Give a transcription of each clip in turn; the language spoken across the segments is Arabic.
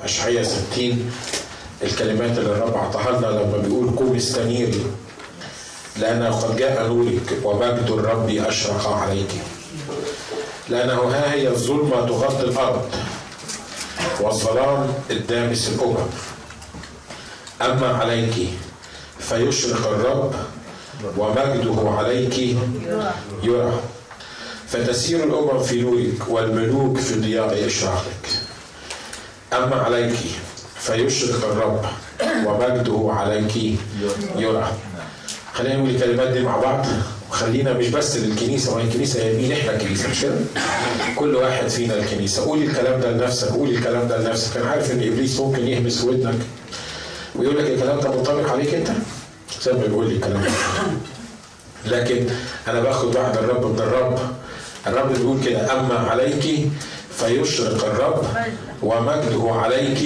أشعية 60 الكلمات اللي الرب أعطاها لنا لما بيقول قوم استنيري لأنه قد جاء نورك ومجد الرب أشرق عليك. لأنه ها هي الظلمة تغطي الأرض والظلام الدامس الأمم. أما عليك فيشرق الرب ومجده عليك يرى. فتسير الأمم في نورك والملوك في ضياء إشراقك أما عليك فيشرق الرب ومجده عليك يرى. خلينا نقول الكلمات دي مع بعض. وخلينا مش بس للكنيسة وهي الكنيسة هي مين؟ إحنا الكنيسة مش؟ كل واحد فينا الكنيسة. قول الكلام ده لنفسك قول الكلام ده لنفسك. أنا عارف إن إبليس ممكن يهمس ودنك. ويقول لك الكلام ده منطبق عليك أنت؟ زي ما بيقول لي الكلام ده. لكن أنا باخد وعد الرب من الرب. الرب بيقول كده أما عليك فيشرق الرب. ومجده عليك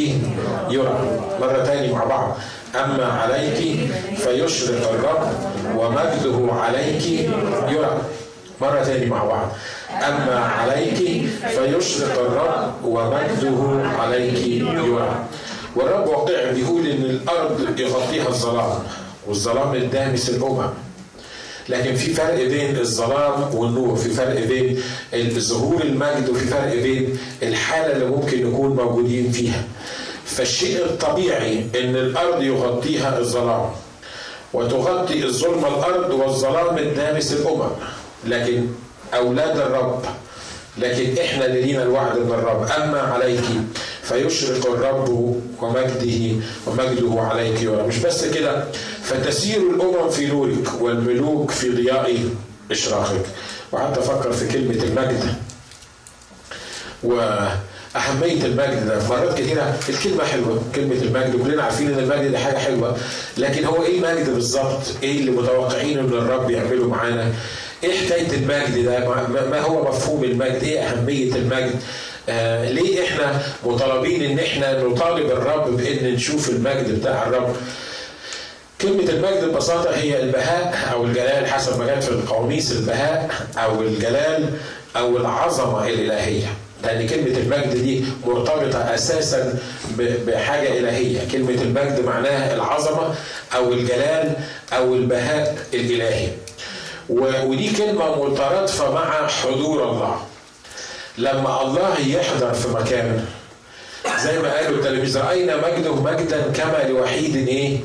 يرى. مرة تاني مع بعض. أما عليك فيشرق الرب ومجده عليك يرى. مرة تاني مع بعض. أما عليك فيشرق الرب ومجده عليك يرى. والرب واقع بيقول إن الأرض يغطيها الظلام والظلام الدامس الأمم. لكن في فرق بين الظلام والنور في فرق بين ظهور المجد وفي فرق بين الحالة اللي ممكن نكون موجودين فيها. فالشيء الطبيعي إن الأرض يغطيها الظلام وتغطي الظلمة الأرض والظلام الدامس الأمم. لكن أولاد الرب لكن إحنا اللي لينا الوعد من الرب. أما عليك فيشرق الرب ومجده ومجده عليك يرى مش بس كده فتسير الأمم في نورك والملوك في ضياء إشراقك وقعدت أفكر في كلمة المجد وأهمية المجد ده مرات كثيرة الكلمة حلوة كلمة المجد وكلنا عارفين إن المجد ده حاجة حلوة لكن هو إيه المجد بالظبط؟ إيه اللي متوقعين إن الرب يعمله معانا؟ إيه حكاية المجد ده؟ ما هو مفهوم المجد؟ إيه أهمية المجد؟ آه ليه إحنا مطالبين إن إحنا نطالب الرب بإن نشوف المجد بتاع الرب؟ كلمة المجد ببساطة هي البهاء أو الجلال حسب ما جت في القواميس البهاء أو الجلال أو العظمة الإلهية. لأن كلمة المجد دي مرتبطة أساسا بحاجة إلهية، كلمة المجد معناها العظمة أو الجلال أو البهاء الإلهي. ودي كلمة مترادفة مع حضور الله. لما الله يحضر في مكان زي ما قالوا التلاميذ رأينا مجده مجدا كما لوحيد إيه؟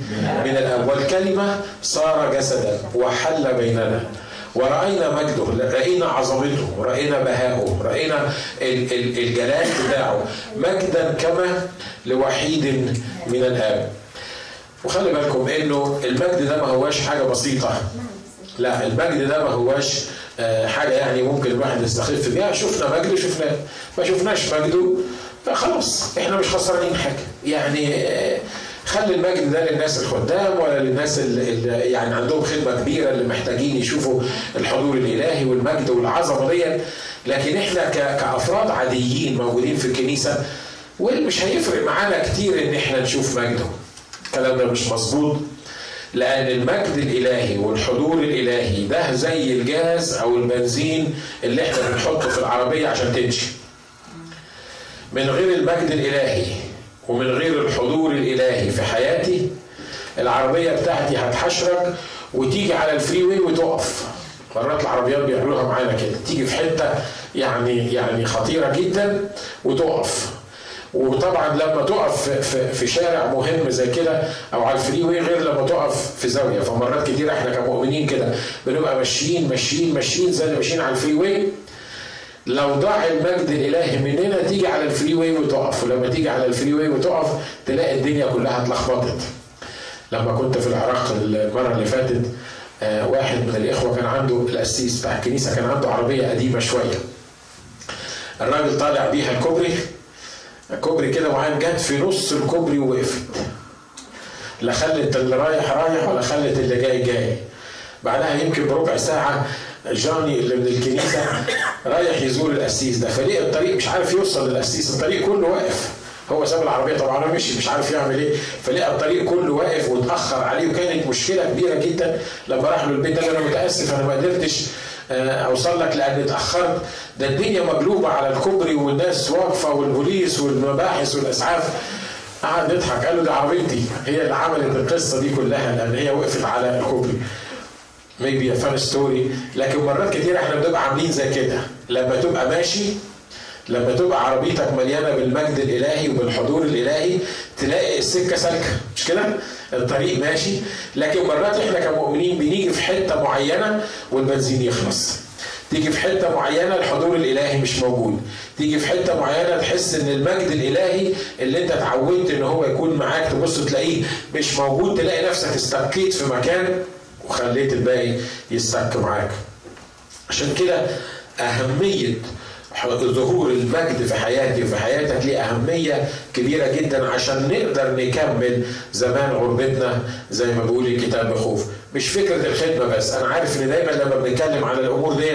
من الأب. والكلمة صار جسدا وحل بيننا. ورأينا مجده رأينا عظمته رأينا بهاءه رأينا الجلال بتاعه مجدا كما لوحيد من الآب. وخلي بالكم إنه المجد ده ما هواش حاجة بسيطة. لا المجد ده ما هواش حاجة يعني ممكن الواحد يستخف بيها. شفنا مجده شفناه ما شفناش مجده فخلاص إحنا مش خسرانين حاجة. يعني خلي المجد ده للناس الخدام ولا للناس اللي يعني عندهم خدمة كبيرة اللي محتاجين يشوفوا الحضور الإلهي والمجد والعظمة دي لكن إحنا كأفراد عاديين موجودين في الكنيسة ومش هيفرق معانا كتير إن إحنا نشوف مجده. الكلام ده مش مظبوط. لأن المجد الإلهي والحضور الإلهي ده زي الجاز أو البنزين اللي إحنا بنحطه في العربية عشان تمشي. من غير المجد الإلهي ومن غير الحضور الإلهي في حياتي العربية بتاعتي هتحشرك وتيجي على ال freeway وتقف. مرات العربيات بيعملوها معانا كده تيجي في حتة يعني يعني خطيرة جدا وتقف. وطبعا لما تقف في, في شارع مهم زي كده أو على ال freeway غير لما تقف في زاوية. فمرات كتير إحنا كمؤمنين كده بنبقى ماشيين ماشيين ماشيين زي اللي ماشيين على ال freeway. لو ضاع المجد الإلهي مننا تيجي على ال freeway وتقف. ولما تيجي على ال freeway وتقف تلاقي الدنيا كلها اتلخبطت. لما كنت في العراق المرة اللي فاتت آه واحد من الإخوة كان عنده القسيس بتاع الكنيسة كان عنده عربية قديمة شوية. الراجل طالع بيها الكوبري كوبري كده معين جت في نص الكوبري ووقفت. لا خلت اللي رايح رايح ولا خلت اللي جاي جاي. بعدها يمكن بربع ساعة جاني اللي من الكنيسة رايح يزور القسيس ده. فلقى الطريق مش عارف يوصل للقسيس. الطريق كله واقف. هو ساب العربية طبعا مشي مش عارف يعمل إيه. فلقى الطريق كله واقف واتأخر عليه. وكانت مشكلة كبيرة جدا لما راح له البيت قال أنا متأسف أنا ما قدرتش أوصل لك لأن اتأخرت. ده الدنيا مقلوبة على الكوبري والناس واقفة والبوليس والمباحث والأسعاف. قعد يضحك قال له ده عربيتي. هي اللي عملت القصة دي كلها لأن هي وقفت على الكوبري. maybe fun story لكن مرات كتير إحنا بنبقى عاملين زي كده. لما تبقى ماشي لما تبقى عربيتك مليانة بالمجد الإلهي وبالحضور الإلهي تلاقي السكة سالكة. مش كده؟ الطريق ماشي لكن مرات إحنا كمؤمنين بنيجي في حتة معينة والبنزين يخلص. تيجي في حتة معينة الحضور الإلهي مش موجود. تيجي في حتة معينة تحس إن المجد الإلهي اللي أنت اتعودت إن هو يكون معاك تبص تلاقيه مش موجود تلاقي نفسك استكيت في مكان وخليت الباقي يستك معاك. عشان كده أهمية ظهور المجد في حياتي وفي حياتك ليه أهمية كبيرة جدا عشان نقدر نكمل زمان غربتنا زي ما بيقول الكتاب بخوف مش فكرة الخدمة بس أنا عارف إن دايما لما بنتكلم عن الأمور دي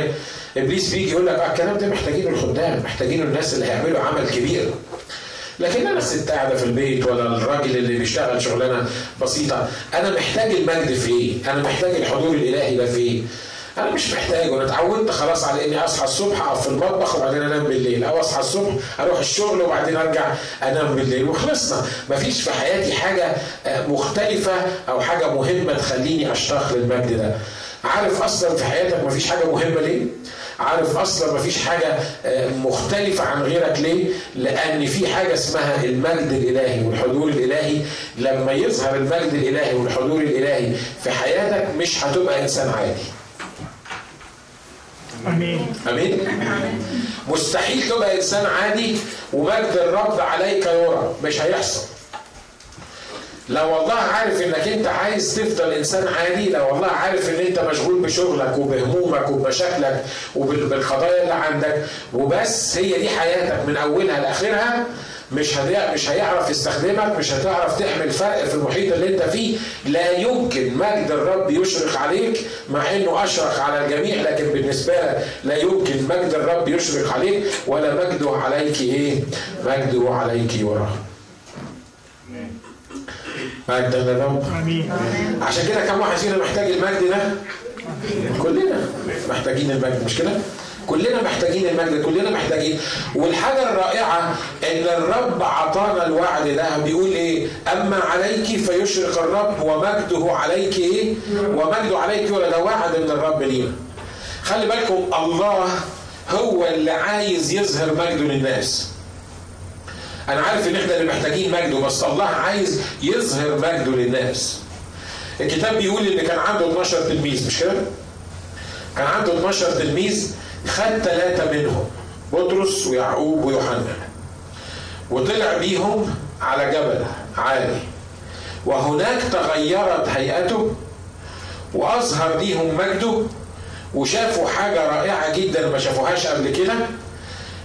إبليس بيجي يقول لك آه الكلام ده محتاجينه الخدام محتاجينه الناس اللي هيعملوا عمل كبير لكن أنا الست قاعدة في البيت ولا الراجل اللي بيشتغل شغلانة بسيطة أنا محتاج المجد في إيه؟ أنا محتاج الحضور الإلهي ده في إيه؟ أنا مش محتاج أنا اتعودت خلاص على إني أصحى الصبح أقف في المطبخ وبعدين أنام بالليل. أو أصحى الصبح أروح الشغل وبعدين أرجع أنام بالليل. وخلصنا. مفيش في حياتي حاجة آه، مختلفة أو حاجة مهمة تخليني أشتاق للمجد ده. عارف أصلا في حياتك مفيش حاجة مهمة ليه؟ عارف أصلا مفيش حاجة آه، مختلفة عن غيرك ليه؟ لأن في حاجة اسمها المجد الإلهي والحضور الإلهي. لما يظهر المجد الإلهي والحضور الإلهي في حياتك مش هتبقى إنسان عادي. آمين. آمين. مستحيل تبقى إنسان عادي ومجد الرب عليك يرى. مش هيحصل. لو والله عارف إنك أنت عايز تفضل إنسان عادي لو والله عارف إن أنت مشغول بشغلك وبهمومك وبمشاكلك وبالقضايا اللي عندك. وبس هي دي حياتك من أولها لآخرها. مش هي- مش هيعرف يستخدمك مش هتعرف تعمل فرق في المحيط اللي انت فيه. لا يمكن مجد الرب يشرق عليك مع انه اشرق على الجميع لكن بالنسبة لك لا يمكن مجد الرب يشرق عليك ولا مجده عليك إيه؟ مجده عليك يرى. مجدا للرب آمين. عشان كده كم واحد فينا محتاج المجد ده؟ كلنا محتاجين المجد مش كده؟ كلنا محتاجين المجد كلنا محتاجين. والحاجة الرائعة إن الرب عطانا الوعد ده. بيقول إيه؟ أما عليك فيشرق الرب ومجده عليك إيه؟ ومجده عليك ولا ده وعد من الرب لينا. خلي بالكم الله هو اللي عايز يظهر مجده للناس. أنا عارف إن إحنا اللي محتاجين مجده بس الله عايز يظهر مجده للناس. الكتاب بيقول إن كان عنده 12 تلميذ مش كده؟ كان عنده 12 تلميذ خد ثلاثة منهم بطرس ويعقوب ويوحنا. وطلع بيهم على جبل عالي. وهناك تغيرت هيئته وأظهر ليهم مجده وشافوا حاجة رائعة جدا ما شافوهاش قبل كده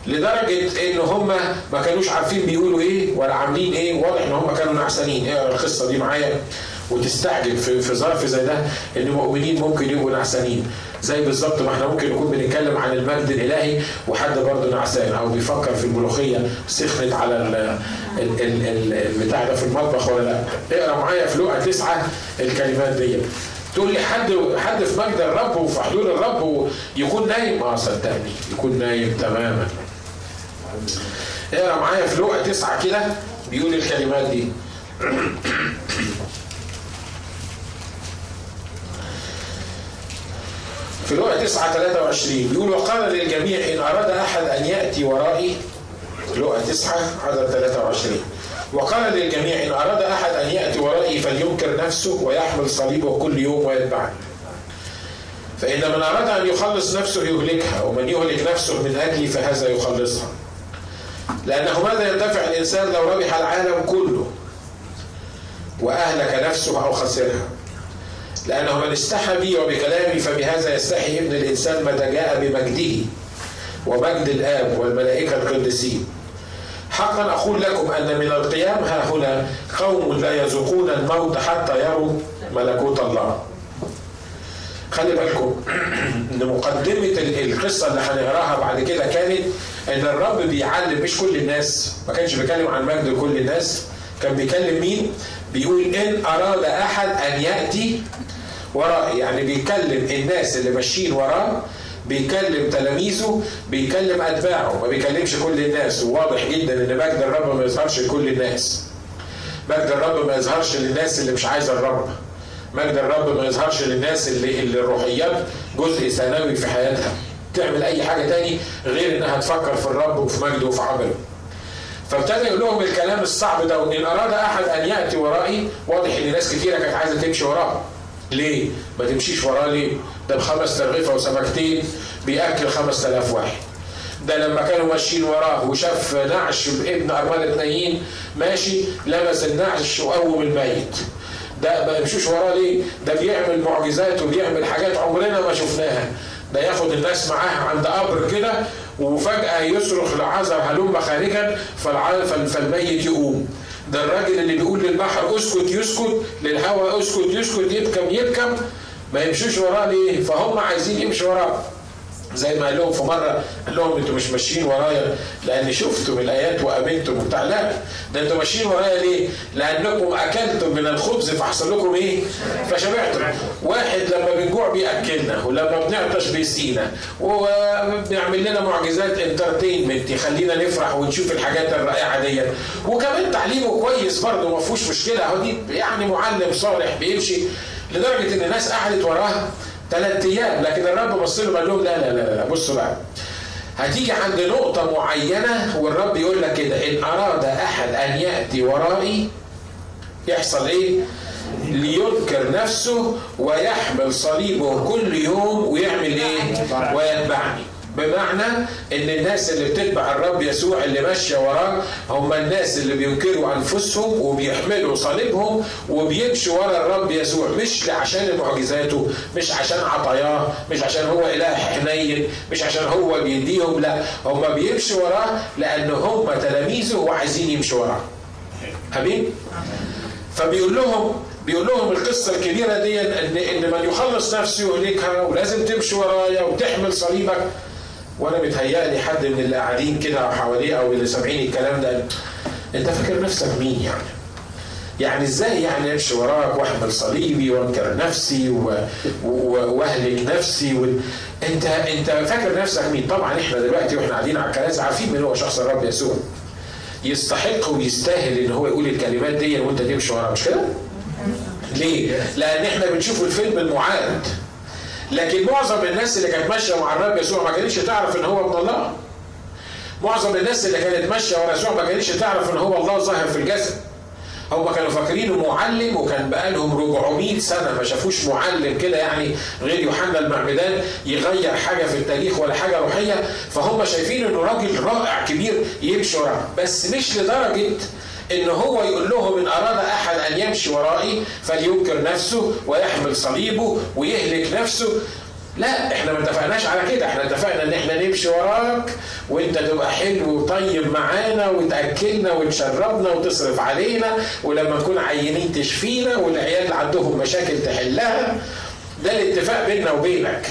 لدرجة إن هم ما كانوش عارفين بيقولوا إيه ولا عاملين إيه واضح إن هم كانوا نعسانين. اقرا القصة دي معايا؟ وتستعجب في, في ظرف زي ده إن المؤمنين ممكن يبقوا نعسانين. زي بالظبط ما إحنا ممكن نكون بنتكلم عن المجد الإلهي وحد برضه نعسان أو بيفكر في الملوخية سخنت على ال ال ال ال البتاع ده في المطبخ ولا لأ؟ اقرأ معايا في لقا تسعة الكلمات دي تقول لي حد حد في مجد الرب وفي حضور الرب يكون نايم؟ آه صدقني يكون نايم تماما. اقرأ معايا في لقا تسعة كده بيقول الكلمات دي. في لقا 9 23 بيقول وقال للجميع إن أراد أحد أن يأتي ورائي لقا 9 عدد 23 وقال للجميع إن أراد أحد أن يأتي ورائي فلينكر نفسه ويحمل صليبه كل يوم ويتبعني فإن من أراد أن يخلص نفسه يهلكها ومن يهلك نفسه من أجلي فهذا يخلصها. لأنه ماذا ينتفع الإنسان لو ربح العالم كله وأهلك نفسه أو خسرها؟ لأنه من استحى بي وبكلامي فبهذا يستحي ابن الإنسان متى جاء بمجده ومجد الآب والملائكة القديسين حقا أقول لكم أن من القيام ها هنا قوم لا يذوقون الموت حتى يروا ملكوت الله خلي بالكم إن مقدمة القصة اللي هنقراها بعد كده كانت إن الرب بيعلم مش كل الناس ما كانش بيتكلم عن مجد كل الناس كان بيكلم مين؟ بيقول إن أراد أحد أن يأتي ورائي يعني بيكلم الناس اللي ماشيين وراه بيكلم تلاميذه بيكلم أتباعه ما بيكلمش كل الناس. وواضح جدا إن مجد الرب ما يظهرش لكل الناس. مجد الرب ما يظهرش للناس اللي مش عايزة الرب. مجد الرب ما يظهرش للناس اللي, اللي الروحيات جزء ثانوي في حياتها. تعمل أي حاجة تاني غير إنها تفكر في الرب وفي مجده وفي عمله. فابتدى يقول لهم الكلام الصعب ده وإن أراد أحد أن يأتي ورائي واضح إن ناس كثيره كانت عايزة تمشي وراه ليه؟ ما تمشيش وراه ليه؟ ده بخمس ترغيفه وسمكتين بياكل 5000 واحد ده لما كانوا ماشيين وراه وشاف نعش ابن أرملة نايين ماشي لمس النعش وقوم الميت ده ما يمشوش وراه ليه؟ ده بيعمل معجزات وبيعمل حاجات عمرنا ما شفناها ده ياخد الناس معاه عند قبر كده وفجأة يصرخ لعازر هلم خارجا فالميت يقوم ده الراجل اللي بيقول للبحر اسكت يسكت للهواء اسكت يسكت يبكم يبكم ما يمشوش وراه ليه؟ فهم عايزين يمشوا وراه زي ما قال لهم في مرة قال لهم أنتوا مش ماشيين ورايا لأني شفتم الآيات وأمنتم وبتاع. لا ده أنتوا ماشيين ورايا ليه؟ لأنكم أكلتم من الخبز فحصل لكم إيه؟ فشبعتم. واحد لما بنجوع بيأكلنا ولما بنعطش بيسقينا. وبيعمل لنا معجزات انترتينمنت يخلينا نفرح ونشوف الحاجات الرائعة دي وكمان تعليمه كويس برضه ما فيهوش مشكلة. اهو دي يعني معلم صالح بيمشي لدرجة إن الناس قعدت وراه. ثلاث أيام لكن الرب بص له قال لهم لا لا لا لا بصوا بقى هتيجي عند نقطة معينة والرب يقول لك كده إن أراد أحد أن يأتي ورائي يحصل إيه؟ لينكر نفسه ويحمل صليبه كل يوم ويعمل إيه؟ ويتبعني بمعنى إن الناس اللي بتتبع الرب يسوع اللي ماشية وراه هم الناس اللي بينكروا أنفسهم وبيحملوا صليبهم وبيمشوا ورا الرب يسوع مش عشان معجزاته مش عشان عطاياه مش عشان هو إله حنين مش عشان هو بيديهم لا هم بيمشوا وراه لأن هم تلاميذه وعايزين يمشوا وراه. آمين؟ فبيقول لهم بيقول لهم القصة الكبيرة دي إن إن من يخلص نفسه يهلكها ولازم تمشي ورايا وتحمل صليبك وأنا متهيألي حد من اللي قاعدين كده حواليه أو اللي سامعين الكلام ده أنت فاكر نفسك مين يعني؟ يعني إزاي يعني أمشي وراك واحمل صليبي وأنكر نفسي. وأهلك نفسي و... أنت أنت فاكر نفسك مين؟ طبعا إحنا دلوقتي وإحنا قاعدين على الكنائس عارفين مين هو شخص الرب يسوع. يستحق ويستاهل إن هو يقول الكلمات دي وأنت تمشي وراه مش كده؟ ليه؟ لأن إحنا بنشوف الفيلم المعارض لكن معظم الناس اللي كانت ماشية مع الرب يسوع ما كانتش تعرف إن هو ابن الله. معظم الناس اللي كانت ماشية ورا يسوع ما كانتش تعرف إن هو الله ظاهر في الجسد. هم كانوا فاكرينه معلم وكان بقالهم 400 سنة ما شافوش معلم كده يعني غير يوحنا المعمدان يغير حاجة في التاريخ ولا حاجة روحية. فهم شايفين إنه راجل رائع كبير يمشي وراه. بس مش لدرجة إن هو يقول لهم إن أراد أحد أن يمشي ورائي فلينكر نفسه ويحمل صليبه ويهلك نفسه. لا إحنا ما اتفقناش على كده. إحنا اتفقنا إن إحنا نمشي وراك وإنت تبقى حلو وطيب معانا وتأكلنا وتشربنا وتصرف علينا ولما نكون عينين تشفينا والعيال اللي عندهم مشاكل تحلها. ده الاتفاق بيننا وبينك.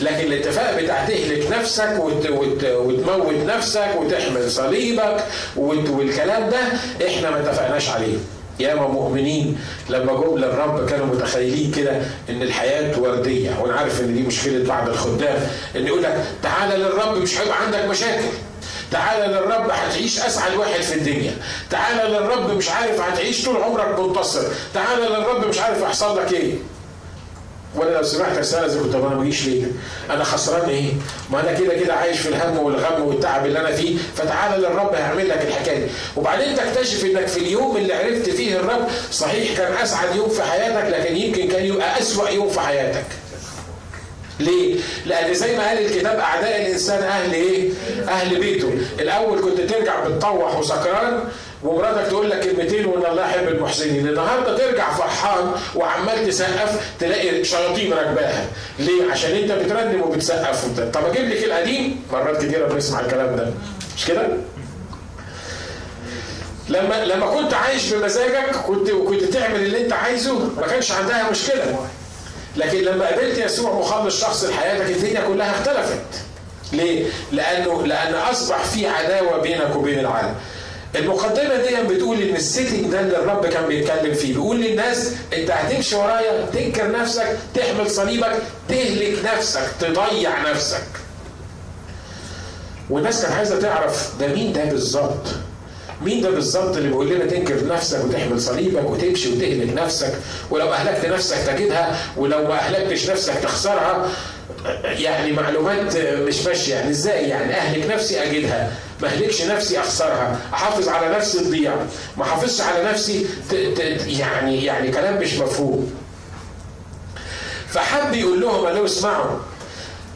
لكن الاتفاق بتاع تهلك نفسك وت وت وتموت نفسك وتحمل صليبك والكلام ده إحنا ما اتفقناش عليه. ياما مؤمنين لما جم للرب كانوا متخيلين كده إن الحياة وردية وأنا عارف إن دي مشكلة بعض الخدام إن يقول لك تعالى للرب مش هيبقى عندك مشاكل. تعالى للرب هتعيش أسعد واحد في الدنيا. تعالى للرب مش عارف هتعيش طول عمرك منتصر. تعالى للرب مش عارف يحصل لك إيه. وأنا لو سمحت استاذن طب أنا ما اجيش ليه؟ أنا خسران إيه؟ ما أنا كده كده عايش في الهم والغم والتعب اللي أنا فيه فتعالى للرب هيعمل لك الحكاية دي وبعدين تكتشف إنك في اليوم اللي عرفت فيه الرب صحيح كان أسعد يوم في حياتك لكن يمكن كان يبقى أسوأ يوم في حياتك. ليه؟ لأن زي ما قال الكتاب أعداء الإنسان أهل إيه؟ أهل بيته، الأول كنت ترجع بتطوح وسكران ومراتك تقول لك كلمتين وان الله يحب المحسنين. النهارده ترجع فرحان وعمال تسقف تلاقي شياطين راكباها. ليه؟ عشان انت بترنم وبتسقف طب أجيب لك القديم؟ مرات كتيرة بنسمع الكلام ده. مش كده؟ لما لما كنت عايش بمزاجك كنت وكنت تعمل اللي انت عايزه ما كانش عندها مشكلة. لكن لما قابلت يسوع مخلص شخص لحياتك الدنيا كلها اختلفت. ليه؟ لأنه لأن أصبح في عداوة بينك وبين العالم. المقدمة دي بتقول إن السيتنج ده اللي الرب كان بيتكلم فيه. بيقول للناس أنت هتمشي ورايا تنكر نفسك تحمل صليبك تهلك نفسك تضيع نفسك. والناس كانت عايزة تعرف ده مين ده بالظبط؟ مين ده بالظبط اللي بيقول لنا تنكر نفسك وتحمل صليبك وتمشي وتهلك نفسك؟ ولو أهلكت نفسك تجدها ولو ما أهلكتش نفسك تخسرها يعني معلومات مش ماشية. يعني إزاي؟ يعني أهلك نفسي اجدها ما أهلكش نفسي أخسرها. أحافظ على نفسي تضيع. ما أحافظش على نفسي ت... ت... يعني يعني كلام مش مفهوم. فحب يقول لهم قالوا اسمعوا.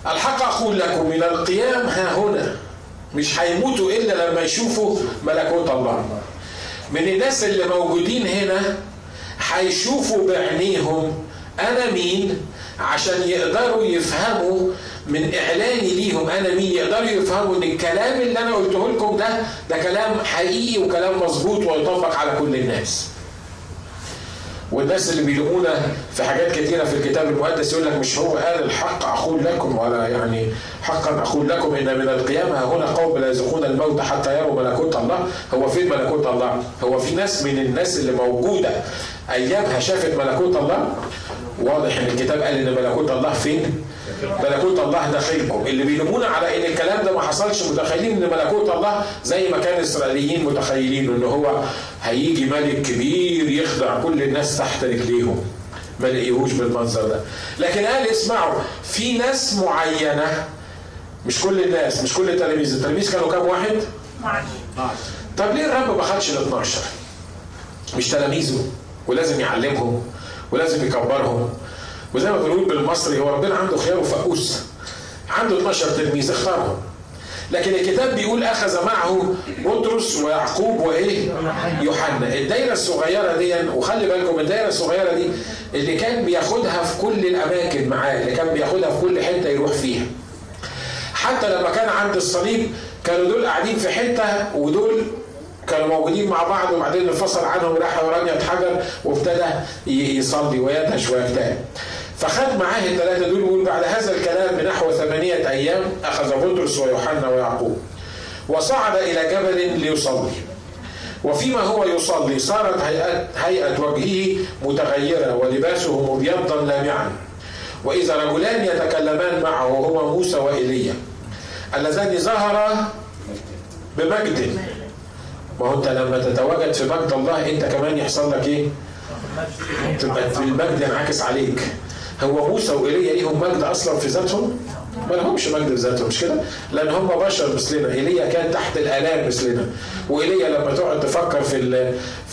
الحق أقول لكم من القيام ها هنا. مش هيموتوا إلا لما يشوفوا ملكوت الله. من الناس اللي موجودين هنا هيشوفوا بعينيهم أنا مين؟ عشان يقدروا يفهموا من اعلاني ليهم أنا مين يقدروا يفهموا إن الكلام اللي أنا قلته لكم ده ده كلام حقيقي وكلام مظبوط ويطبق على كل الناس. والناس اللي بيلومونا في حاجات كثيرة في الكتاب المقدس يقول لك مش هو قال الحق أقول لكم ولا يعني حقا أقول لكم إن من القيامة هنا قوم لا يذوقون الموت حتى يروا ملكوت الله. هو فين ملكوت الله هو في ناس من الناس اللي موجودة أيامها شافت ملكوت الله. واضح إن الكتاب قال إن ملكوت الله فين؟ ملكوت الله داخلكم. اللي بيلومونا على إن الكلام ده ما حصلش متخيلين إن ملكوت الله زي ما كان الاسرائيليين متخيلين إن هو هيجي ملك كبير يخضع كل الناس تحت رجليهم. ما لقيهوش بالمنظر ده. لكن قال اسمعوا في ناس معينة مش كل الناس مش كل التلاميذ. التلاميذ كانوا كام واحد؟ طب ليه الرب ما خدش ال 12 مش تلاميذه. ولازم يعلمهم ولازم يكبرهم. وزي ما بنقول بالمصري هو ربنا عنده خيار وفقوس عنده 12 تلميذ اختارهم. لكن الكتاب بيقول أخذ معه بطرس ويعقوب وإيه؟ يوحنا. الدايرة الصغيرة دي وخلي بالكم الدايرة الصغيرة دي اللي كان بياخدها في كل الأماكن معاه اللي كان بياخدها في كل حتة يروح فيها. حتى لما كان عند الصليب كانوا دول قاعدين في حتة ودول كانوا موجودين مع بعض وبعدين انفصل عنهم راح ورانيا حجر وابتدى يصلي ويدهش ويجتهد فخد معاه الثلاثة دول ويقول بعد هذا الكلام بنحو ثمانية أيام أخذ بطرس ويوحنا ويعقوب وصعد إلى جبل ليصلي. وفيما هو يصلي صارت هيئة, هيئة وجهه متغيرة ولباسه مبيضا لامعا. وإذا رجلان يتكلمان معه وهما موسى وإيليا اللذان ظهرا بمجد. ما هو انت لما تتواجد في مجد الله انت كمان يحصل لك إيه؟ تبقى المجد ينعكس عليك هو موسى وايليا ليهم مجد أصلا في ذاتهم؟ ما لهمش مجد في ذاتهم مش كده؟ لأن هم بشر مثلنا، إيليا كان تحت الآلام مثلنا، وإيليا لما تقعد تفكر في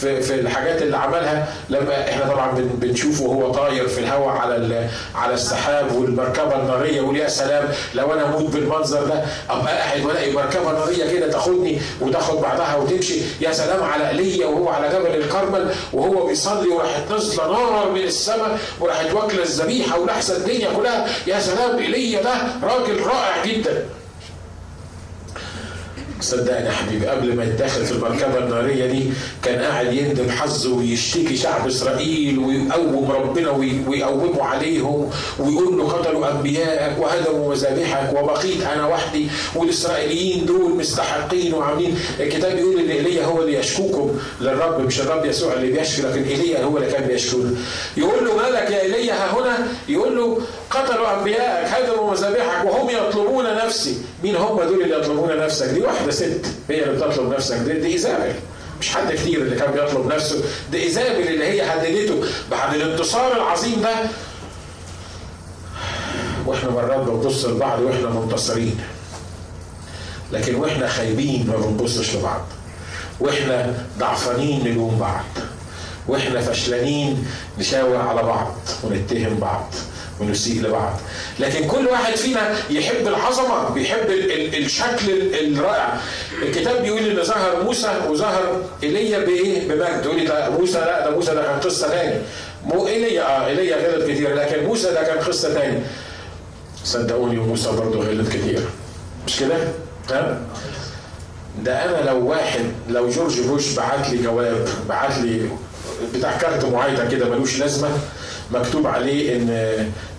في في الحاجات اللي عملها لما إحنا طبعا بنشوفه وهو طاير في الهواء على على السحاب والمركبة النارية يقول يا سلام لو أنا أموت بالمنظر ده أبقى قاعد وألاقي مركبة نارية كده تاخدني وتاخد بعضها وتمشي. يا سلام على ايليا وهو على جبل الكرمل وهو بيصلي وراحت نازله نار من السماء وراحت واكله الذبيحة ولحسه الدنيا كلها. يا سلام ايليا ده راجل رائع جدا. صدقني يا حبيبي قبل ما يتدخل في المركبه النارية دي كان قاعد يندم حظه ويشتكي شعب إسرائيل ويقوم ربنا ويقوموا عليهم ويقول له قتلوا انبيائك وهدموا مذابحك وبقيت أنا وحدي والإسرائيليين دول مستحقين وعاملين. الكتاب يقول إن إيليا هو اللي يشكوكم للرب مش الرب يسوع اللي بيشكي لكن إيليا هو اللي كان بيشكونا. يقول له مالك يا إيليا؟ ها هنا يقول له قتلوا انبيائك هدموا مذابحك وهم يطلبون نفسي. مين هم دول اللي يطلبون نفسك؟ دي واحدة ست. هي اللي بتطلب نفسك. دي, دي ايزابل مش حد كتير اللي كان بيطلب نفسه. دي ايزابل اللي هي هددته بعد الانتصار العظيم ده وإحنا مرات بنبص لبعض وإحنا منتصرين. لكن وإحنا خايبين ما بنبصش لبعض. وإحنا ضعفانين نلوم بعض. وإحنا فشلانين نشاور على بعض ونتهم بعض. ونسيء لبعض. لكن كل واحد فينا يحب العظمة بيحب ال ال الشكل الرائع. الكتاب بيقول إن ظهر موسى وظهر إيليا بإيه؟ بمجد. يقول لي ده موسى لا ده موسى ده كان قصة ثاني مو إيليا آه إيليا غلط كتير لكن موسى ده كان قصة ثاني صدقوني موسى برضه غلط كتير. مش كده؟ ها؟ ده أنا لو واحد لو جورج بوش بعت لي جواب بعت لي بتاع كارت معايدة كده ملوش لازمة مكتوب عليه إن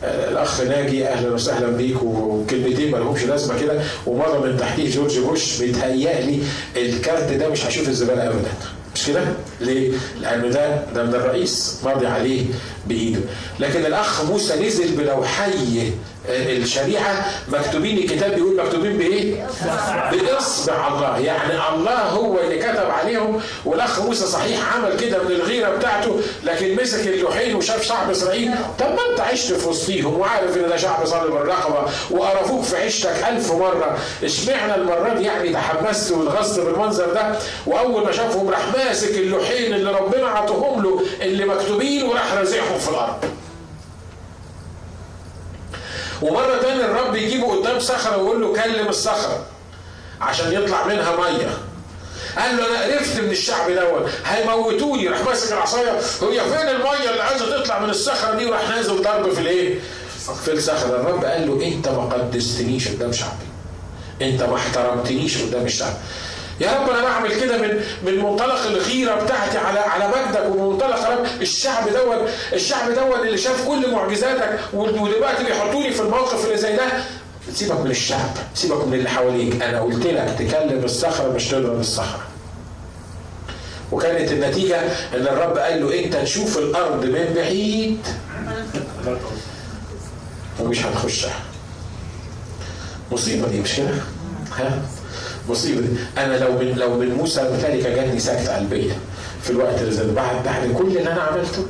آه، الأخ ناجي أهلا وسهلا بيك وكلمتين ما لهمش لازمة كده ومرة من تحتيه جورج بوش بيتهيأ لي الكارت ده مش هشوف الزبالة ابدا مش كده؟ ليه؟ لأنه ده ده من الرئيس ماضي عليه بإيده، لكن الأخ موسى نزل بلوحي آه، الشريعة مكتوبين الكتاب بيقول مكتوبين بإيه؟ بإصبع الله، يعني الله هو اللي كتب عليهم والأخ موسى صحيح عمل كده من الغيرة بتاعته لكن مسك اللوحين وشاف شعب إسرائيل، طب ما أنت عشت في وسطيهم وعارف إن ده شعب صلب الرقبة وقرفوك في عيشتك ألف مرة، اشمعنى المرة دي يعني تحمست واتغصت بالمنظر ده؟ وأول ما شافهم راح ماسك اللوحين اللي ربنا عطوهم له اللي مكتوبين وراح رازعهم في الأرض. ومرة تانية الرب يجيبه قدام صخرة ويقول له كلم الصخرة عشان يطلع منها مية. قال له أنا قرفت من الشعب دوت. هيموتوني. راح ماسك العصاية. هي فين المية اللي عايزة تطلع من الصخرة دي؟ وراح نازل ضرب في الايه؟ في الصخرة. الرب قال له انت ما قدستنيش قدام شعبي. انت ما احترمتنيش قدام الشعب. يا رب أنا بعمل كده من من منطلق الغيرة بتاعتي على على مجدك ومن منطلق رب الشعب دوت. الشعب دوت اللي شاف كل معجزاتك ودلوقتي بيحطوني في الموقف اللي زي ده. سيبك من الشعب سيبك من اللي حواليك. أنا قلت لك تكلم الصخره مش تضرب الصخره وكانت النتيجة إن الرب قال له أنت تشوف الأرض من بعيد. ومش هتخشها. مصيبة دي مش كده؟ ها؟ مصيبه أنا لو من لو من موسى ذلك جاتني سكته قلبيه في الوقت اللي زي بعد بعد كل اللي أنا عملته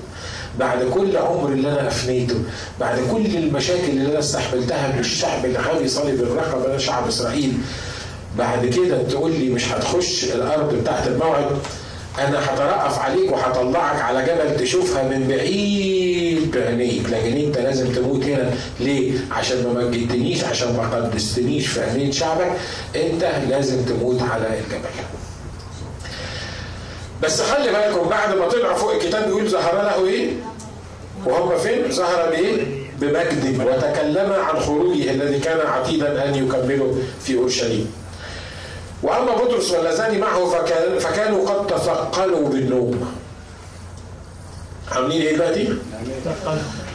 بعد كل عمر اللي أنا أفنيته بعد كل المشاكل اللي أنا استحملتها من الشعب الغبي صلب الرقبة ده شعب إسرائيل بعد كده تقول لي مش هتخش الأرض بتاعت الموعد؟ أنا هترأف عليك وهطلعك على جبل تشوفها من بعيد بعينيك. لكن أنت لازم تموت هنا. ليه؟ عشان ما مجدتنيش عشان ما قدستنيش. في عينين شعبك؟ أنت لازم تموت على الجبل. بس خلي بالكم بعد ما طلعوا فوق الكتاب بيقول ظهر له إيه؟ وهم فين؟ ظهر بإيه؟ بمجد. وتكلم عن خروجه الذي كان عتيدا أن يكمله في أورشليم. وأما بطرس واللذان معه فكان فكانوا قد تثقلوا بالنوم. عاملين إيه دلوقتي؟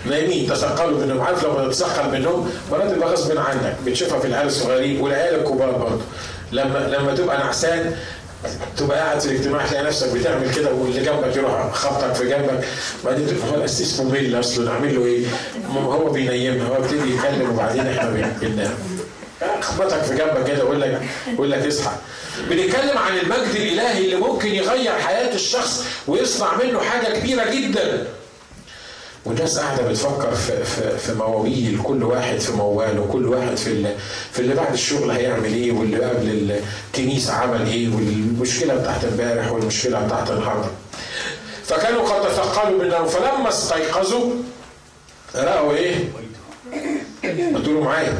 نايمين. تثقلوا بالنوم. عارف لما تتثقل بالنوم؟ مرات تبقى غصب عنك. بتشوفها في العيال الصغيرين والعيال الكبار برضه. لما لما تبقى نعسان تبقى قاعد في الاجتماع تلاقي نفسك بتعمل كده واللي جنبك يروح خبطك في جنبك. بعدين تقول هو الاسيس ممل أصلا؟ نعمل له إيه؟ هو بينيمها هو بيبتدي يتكلم وبعدين إحنا بننام. خبطك في جنبك كده ويقول لك يقول لك اصحى. بنتكلم عن المجد الإلهي اللي ممكن يغير حياة الشخص ويصنع منه حاجة كبيرة جدا. والناس قاعدة بتفكر في في في مواويل كل واحد في مواله وكل واحد في اللي في اللي بعد الشغل هيعمل إيه واللي قبل الكنيسه عمل إيه والمشكلة بتاعت امبارح والمشكلة بتاعت النهارده. فكانوا قد تثقلوا بالنوم فلما استيقظوا رأوا إيه؟ قلتوا معايا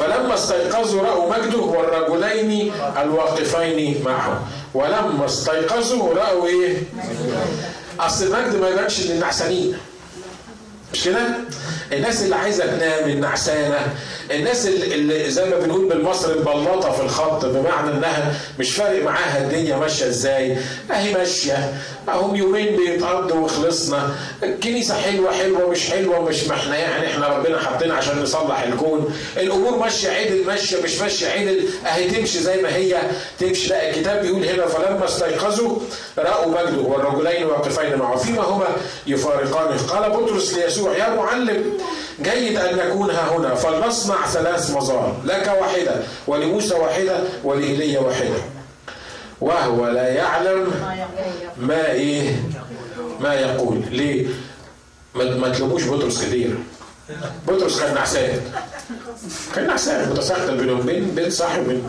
فلما استيقظوا رأوا مجده والرجلين الواقفين معه ولما استيقظوا رأوا إيه؟ أصل المجد ما يبانش للنعسانين مش كده؟ الناس اللي عايزة تنام النعسانة الناس اللي زي ما بنقول بالمصري مبلطه في الخط بمعنى إنها مش فارق معاها الدنيا ماشية إزاي. اهي ماشية. اهم يومين بيتقضوا وخلصنا. الكنيسة حلوة حلوة مش حلوة مش ما إحنا يعني إحنا ربنا حاطينا عشان نصلح الكون الأمور ماشية عدل ماشية مش ماشية عدل. أهي تمشي زي ما هي. تمشي. لا الكتاب بيقول هنا فلما استيقظوا رأوا مجده. والرجلين واقفين معه. فيما هما يفارقانه قال بطرس ليسوع يا معلم جيد أن نكون ها هنا فلنصنع ثلاث مظار لك واحدة ولموسى واحدة ولإيليا واحدة. وهو لا يعلم ما إيه ما يقول. ليه؟ ما تلوموش بطرس كتير بطرس كان نعسان. كان نعسان متساقط بينهم بين بين صاحب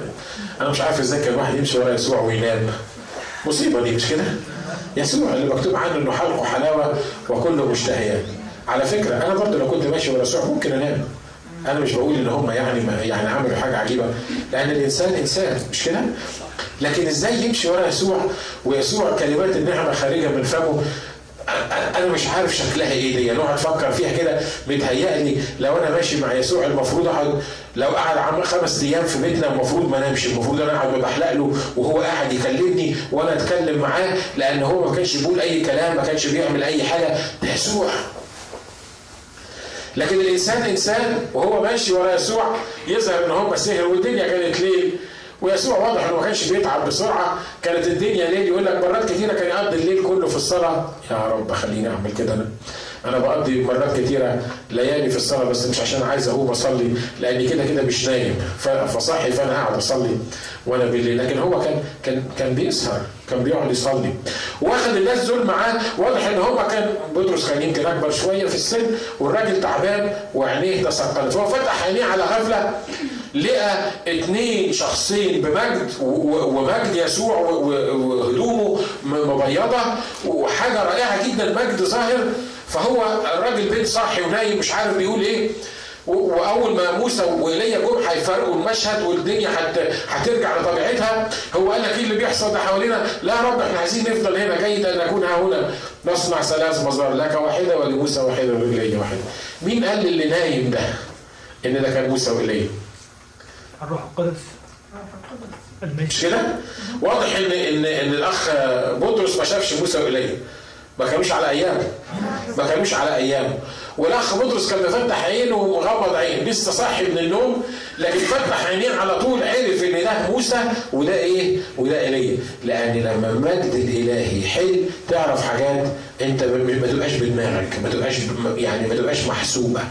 أنا مش عارف إزاي كان الواحد يمشي ورا يسوع وينام. مصيبة دي مش كده؟ يسوع اللي مكتوب عنه إنه حلقه حلاوة وكله مشتهيات على فكرة أنا برضه لو كنت ماشي ورا يسوع ممكن أنام. أنا مش بقول إن هم يعني يعني عملوا حاجة عجيبة لأن الإنسان إنسان مش كده؟ لكن إزاي يمشي ورا يسوع ويسوع كلمات النعمة خارجة من فمه؟ أنا مش عارف شكلها إيه دي نقعد أفكر فيها كده متهيألي لو أنا ماشي مع يسوع المفروض أقعد لو قعد عم خمس أيام في بيتنا المفروض ما نمشي المفروض أنا أقعد بحلق له وهو قاعد يكلمني وأنا أتكلم معاه لأن هو ما كانش بيقول أي كلام ما كانش بيعمل أي حاجة. ده يسوع. لكن الإنسان إنسان وهو ماشي ورا يسوع يظهر إن هو سهر والدنيا كانت ليل ويسوع واضح إنه ما كانش بيتعب بسرعة كانت الدنيا ليل يقول لك مرات كثيره كان يقضي الليل كله في الصلاة. يا رب خليني أعمل كده أنا. أنا بقضي مرات كثيره ليالي في الصلاة بس مش عشان عايز أقوم أصلي لأني كده كده مش نايم. فصحي فأنا قاعد أصلي وأنا بالليل. لكن هو كان كان كان بيسهر كان بيقعد يصلي. واخد الناس دول معاه واضح إن هم كان بطرس كان يمكن أكبر شوية في السن والراجل تعبان وعينيه تثقلت فهو فتح عينيه على غفلة لقى اثنين شخصين بمجد ومجد يسوع وهدومه مبيضة وحاجة رائعة جدا مجد ظاهر. فهو الراجل بيت صاحي ونايم مش عارف بيقول إيه وأول ما موسى وإيليا جم هيفرقوا المشهد والدنيا هترجع لطبيعتها هو قال لك إيه اللي بيحصل ده حوالينا؟ لا يا رب إحنا عايزين نفضل هنا جيد ان نكون ها هنا نصنع ثلاث مزار لك واحدة ولموسى واحدة ولإيليا واحدة. مين قال اللي نايم ده إن ده كان موسى وإيليا؟ الروح القدس مش كده؟ واضح ان ان إن الأخ بطرس ما شافش موسى وإيليا ما كانوش على أيامه. ما كانوش على أيامه. والأخ بطرس كان مفتح عينه ومغمض عينه. لسه صاحي من النوم لكن فتح عينيه على طول عرف إن ده موسى وده إيه؟ وده ايليا لأن لما المجد الإلهي حل تعرف حاجات أنت ما تبقاش بدماغك ما تبقاش يعني ما تبقاش محسوبة.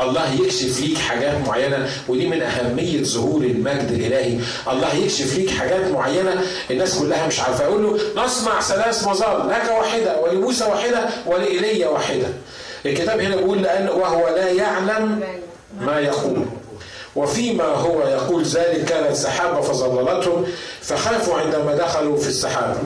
الله يكشف ليك حاجات معينة ودي من أهمية ظهور المجد الإلهي. الله يكشف ليك حاجات معينة الناس كلها مش عارفة يقول له نصنع ثلاث مظال لك واحدة ولموسى واحدة ولايليا واحدة. الكتاب هنا بيقول لأن وهو لا يعلم ما يقول. وفيما هو يقول ذلك كانت سحابة فظللتهم فخافوا عندما دخلوا في السحابة.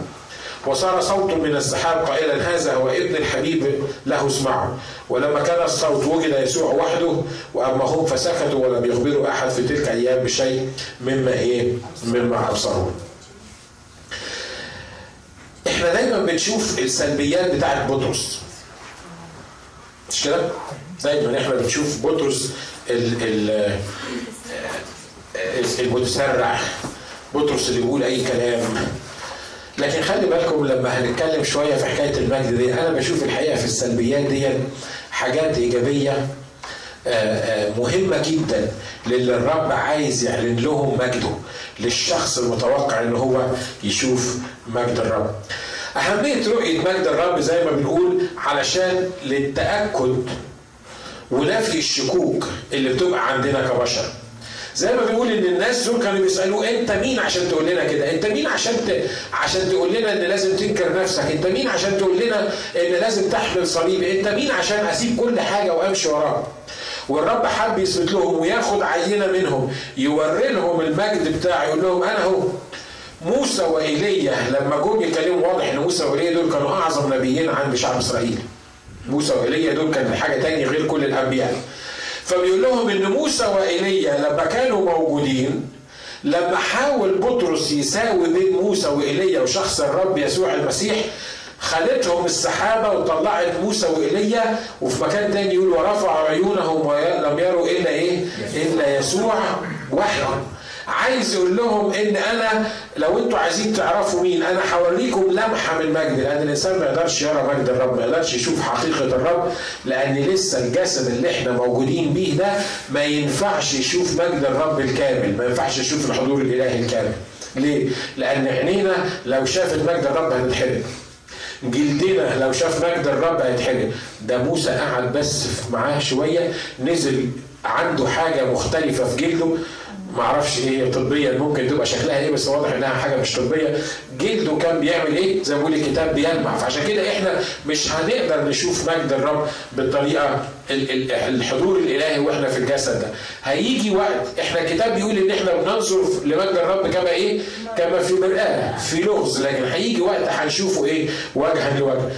وصار صوت من السحاب قائلا هذا هو ابن الحبيب له اسمعوا ولما كان الصوت وجد يسوع وحده وأما هم فسكتوا ولم يخبروا أحد في تلك الأيام بشيء مما إيه؟ مما أبصروا. إحنا دايما بنشوف السلبيات بتاعت بطرس. مش كده؟ دايما إحنا بنشوف بطرس ال ال المتسرع. بطرس اللي بيقول أي كلام. لكن خلي بالكم لما هنتكلم شوية في حكاية المجد دي أنا بشوف الحقيقة في السلبيات دي حاجات إيجابية مهمة جدا للي الرب عايز يعلن لهم مجده للشخص المتوقع إن هو يشوف مجد الرب أهمية رؤية مجد الرب زي ما بنقول علشان للتأكد ونفي الشكوك اللي بتبقى عندنا كبشر. زي ما بنقول إن الناس دول كانوا بيسألوه أنت مين عشان تقول لنا كده؟ أنت مين عشان ت... عشان تقول لنا إن لازم تنكر نفسك؟ أنت مين عشان تقول لنا إن لازم تحمل صليب؟ أنت مين عشان أسيب كل حاجة وأمشي وراك؟ والرب حب يثبت لهم وياخد عينة منهم يوري لهم المجد بتاعه يقول لهم أنا هو موسى وإيليا لما جم يتكلموا واضح إن موسى وإيليا دول كانوا أعظم نبيين عند شعب إسرائيل. موسى وإيليا دول كانوا حاجة تانية غير كل الأنبياء. فبيقول لهم إن موسى وايليا لما كانوا موجودين لما حاول بطرس يساوي بين موسى وايليا وشخص الرب يسوع المسيح خدتهم السحابة وطلعت موسى وإيليا وفي مكان تاني يقول ورفع عيونهم ولم يروا إلا إيه؟ إلا يسوع وحده عايز يقول لهم إن أنا لو أنتوا عايزين تعرفوا مين أنا هوريكم لمحة من مجد لأن الإنسان ما يقدرش يرى مجد الرب ما يقدرش يشوف حقيقة الرب لأن لسه الجسد اللي إحنا موجودين بيه ده ما ينفعش يشوف مجد الرب الكامل ما ينفعش يشوف الحضور الإلهي الكامل. ليه؟ لأن عينينا لو شافت مجد الرب هنتحرق جلدنا لو شاف مجد الرب هيتحرق. ده موسى قعد بس معاه شوية نزل عنده حاجة مختلفة في جلده. ما أعرفش إيه طبيا ممكن تبقى شكلها إيه بس واضح انها حاجة مش طبية. جلده كان بيعمل إيه؟ زي ما بيقول الكتاب بيلمع. فعشان كده إحنا مش هنقدر نشوف مجد الرب بالطريقة الحضور الإلهي وإحنا في الجسد ده. هيجي وقت إحنا الكتاب بيقول ان إحنا بننظر لمجد الرب كما إيه؟ كما في مرآة في لغز. لكن هيجي وقت هنشوفه إيه؟ وجها لوجه.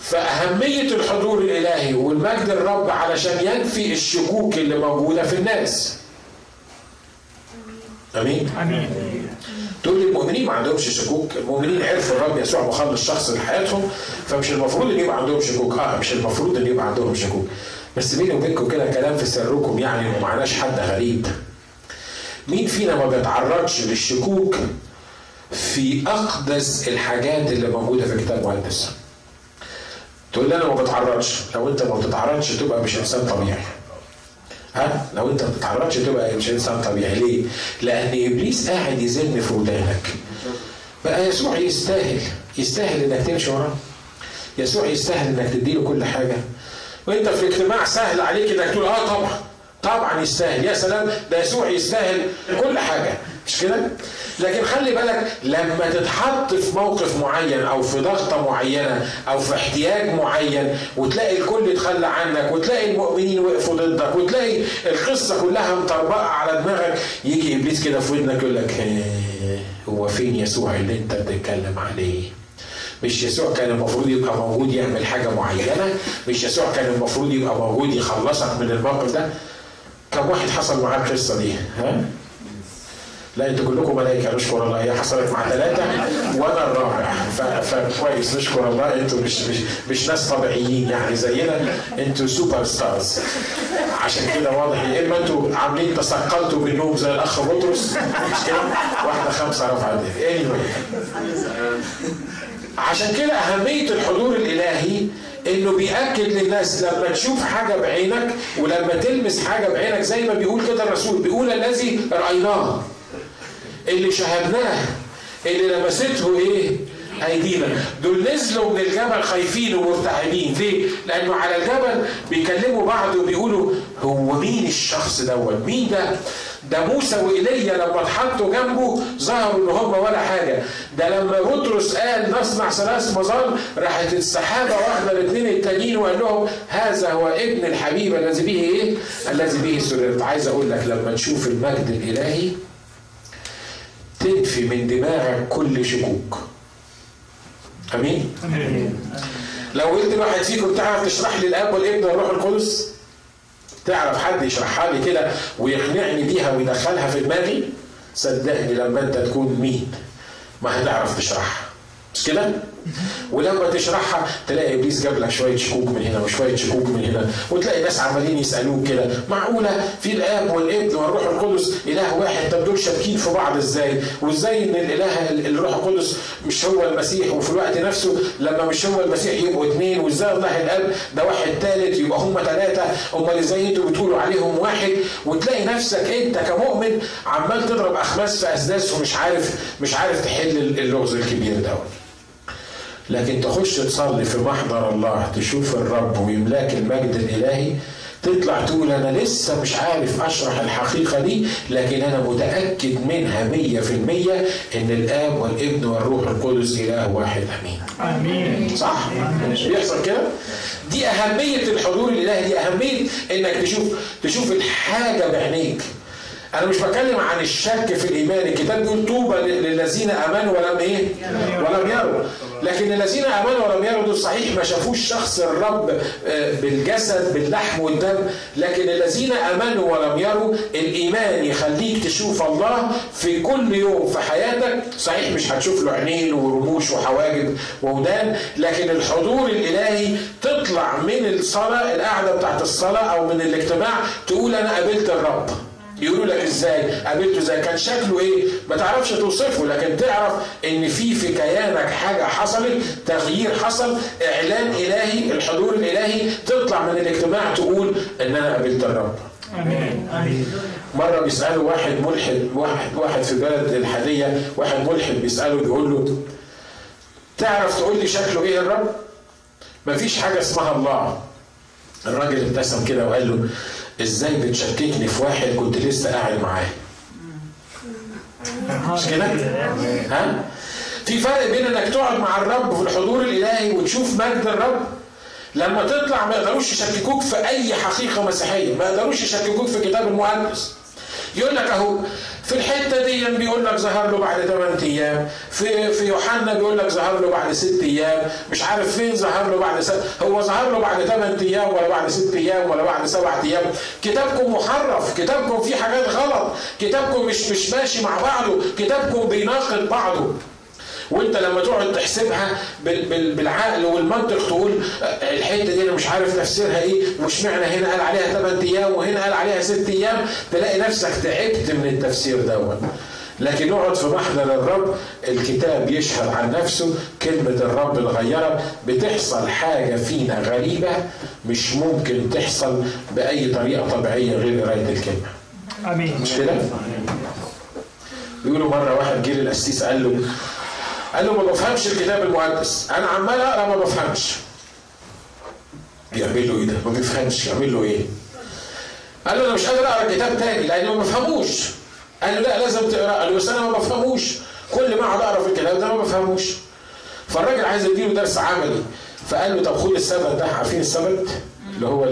فأهمية الحضور الإلهي والمجد الرب علشان ينفي الشكوك اللي موجودة في الناس. آمين. آمين. تقول لي المؤمنين ما عندهمش شكوك. المؤمنين عرفوا الرب يسوع مخلص شخص لحياتهم فمش المفروض إن يبقى عندهم شكوك. آه مش المفروض إن يبقى عندهم شكوك. بس بيني وبينكم كده كلام في سركم يعني وما معناش حد غريب. مين فينا ما بيتعرضش للشكوك في أقدس الحاجات اللي موجودة في الكتاب المقدس؟ تقول لي أنا ما بتعرضش. لو أنت ما بتتعرضش تبقى مش إنسان طبيعي. ها لو انت ما بتتعرضش تبقى مش إنسان طبيعي؟ ليه؟ لأن إبليس قاعد يزن في ودانك. بقى يسوع يستاهل يستاهل إنك تمشي وراه يسوع يستاهل إنك تديله كل حاجة. وأنت في الاجتماع سهل عليك إنك تقول آه طبعا طبعا يستاهل. يا سلام ده يسوع يستاهل كل حاجة. مش كده؟ لكن خلي بالك لما تتحط في موقف معين أو في ضغطة معينة أو في احتياج معين وتلاقي الكل اتخلى عنك وتلاقي المؤمنين وقفوا ضدك وتلاقي القصة كلها مطربقة على دماغك يجي إبليس كده في ودنك يقول لك هو فين يسوع اللي أنت بتتكلم عليه؟ مش يسوع كان المفروض يبقى موجود يعمل حاجة معينة؟ مش يسوع كان المفروض يبقى موجود يخلصك من الموقف ده؟ كم واحد حصل معاه القصة دي؟ ها؟ لا أنتوا كلكم ملائكه نشكر الله. هي حصلت مع ثلاثة وأنا الرابع. فكويس. نشكر الله. أنتوا مش مش مش ناس طبيعيين يعني زينا. أنتوا super stars. عشان كده واضح. يا إما أنتوا عاملين تثقلتوا بالنوم زي الأخ بطرس. مش كده؟ واحدة خمسة رفعت anyway. عشان كده أهمية الحضور الإلهي إنه بيأكد للناس لما تشوف حاجة بعينك ولما تلمس حاجة بعينك زي ما بيقول كده الرسول. بيقول الذي رأيناه. اللي شاهدناه اللي لمسته إيه؟ أيدينا. دول نزلوا من الجبل خايفين ومرتعبين. ليه؟ لأنه على الجبل بيكلموا بعض وبيقولوا هو مين الشخص دوت؟ مين ده؟ ده موسى وإيليا لما اتحطوا جنبه ظهروا إن هم ولا حاجة. ده لما بطرس قال نصنع ثلاث مظال راحت السحابة واخدة الاثنين التانيين وقال لهم هذا هو ابن الحبيب الذي به إيه؟ الذي به سررت عايز أقول لك لما تشوف المجد الإلهي تنفي من دماغك كل شكوك. أمين؟ أمين. لو قلت لواحد فيكم تعرف تشرح لي الأب والابن والروح القدس؟ تعرف حد يشرحها لي كده ويقنعني بيها ويدخلها في دماغي؟ صدقني لما أنت تكون مين ما هتعرف تشرحها مش كده؟ ولما تشرحها تلاقي إبليس جاب لك شوية شكوك من هنا وشوية شكوك من هنا وتلاقي ناس عمالين يسألوك كده معقولة في الآب والابن والروح القدس إله واحد طب دول شابكين في بعض إزاي؟ وإزاي إن الإله الروح القدس مش هو المسيح وفي الوقت نفسه لما مش هو المسيح يبقوا اثنين وإزاي الله الآب ده واحد ثالث يبقى هم ثلاثة امال إزاي أنتوا بتقولوا عليهم واحد وتلاقي نفسك أنت كمؤمن عمال تضرب أخماس في أسداس ومش عارف مش عارف تحل اللغز الكبير دوت. لكن تخش تصلي في محضر الله تشوف الرب ويملاك المجد الإلهي تطلع تقول أنا لسه مش عارف أشرح الحقيقة دي لكن أنا متأكد منها مية في المية إن الآب والابن والروح القدس إله واحد. آمين. آمين. صح؟ مش بيحصل كده؟ دي أهمية الحضور الإلهي دي أهمية إنك تشوف تشوف الحاجة بعينيك. أنا مش بتكلم عن الشك في الإيمان. الكتاب بيقول طوبى للذين آمنوا ولم إيه؟ ولم يروا. لكن الذين آمنوا ولم يروا دول صحيح ما شافوش شخص الرب بالجسد باللحم والدم. لكن الذين آمنوا ولم يروا الإيمان يخليك تشوف الله في كل يوم في حياتك. صحيح مش هتشوف له عينين ورموش وحواجب وودان. لكن الحضور الإلهي تطلع من الصلاة القعدة بتاعت الصلاة أو من الاجتماع تقول أنا قابلت الرب. يقولوا لك إزاي؟ قابلته إزاي؟ كان شكله إيه؟ ما تعرفش توصفه لكن تعرف إن في في كيانك حاجة حصلت تغيير حصل إعلان إلهي الحضور الإلهي تطلع من الاجتماع تقول إن أنا قابلت الرب. آمين. آمين. مرة بيسألوا واحد ملحد واحد واحد في بلد الحدية واحد ملحد بيساله بيقول له تعرف تقول لي شكله إيه الرب مفيش حاجة اسمها الله. الراجل ابتسم كده وقال له إزاي بتشككني في واحد كنت لسه قاعد معاه؟ مش كده؟ ها؟ في فرق بين انك تقعد مع الرب في الحضور الإلهي وتشوف مجد الرب. لما تطلع ما يقدروش يشككوك في أي حقيقة مسيحية ما يقدروش يشككوك في الكتاب المقدس. يقول لك أهو في الحتة دي بيقول لك ظهر له بعد 8 أيام في في يوحنا بيقول لك ظهر له بعد 6 أيام مش عارف فين ظهر له بعد س... هو ظهر له بعد 8 أيام ولا بعد 6 أيام ولا بعد 7 أيام. كتابكم محرف كتابكم فيه حاجات غلط كتابكم مش مش ماشي مع بعضه كتابكم بيناقض بعضه. وانت لما تقعد تحسبها بالعقل والمنطق تقول الحتة دي أنا مش عارف تفسيرها إيه وش معنى هنا قال عليها 8 أيام وهنا قال عليها 6 أيام تلاقي نفسك تعبت من التفسير دوت. لكن نقعد في محضر الرب الكتاب يشهد عن نفسه كلمة الرب الغيرة بتحصل حاجة فينا غريبة مش ممكن تحصل بأي طريقة طبيعية غير قراية الكلمة. آمين. مش كده؟ بيقولوا مرة واحد جه للقسيس قال له قال له ما بفهمش الكتاب المقدس. أنا عمال أقرأ ما بفهمش. بيعمل له إيه ده؟ ما بيفهمش. يعمل له إيه؟ قال له أنا مش قادر أقرأ الكتاب تاني لأن ما بفهموش. قال له لا لازم تقرأ. قال له بس أنا ما بفهموش. كل ما أقعد أقرأ في الكتاب ده ما بفهموش. فالراجل عايز يديله درس عملي. فقال له طب خد السبت ده. عارفين السبت؟ اللي هو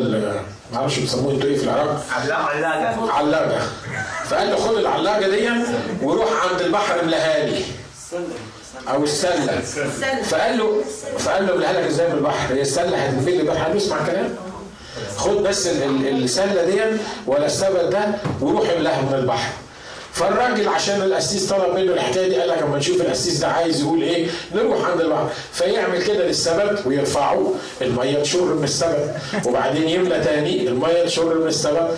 ما أعرفش بيسموه أنتوا إيه في العراق. علاقة علاقه فقال له خد العلاقة دي وروح عند البحر املاها أو السله فقال له فقال له املاها لك إزاي البحر هي السلة هتنفجر البحر هتسمع كلام خد بس ال- ال- السلة دي ولا السبت ده وروح املاها من البحر. فالراجل عشان القسيس طلب منه الحكاية دي قال لك أما نشوف القسيس ده عايز يقول إيه نروح عند البحر. فيعمل كده للسبت ويرفعوه. المية تشر من السبت وبعدين يملى تاني المية تشر من السبت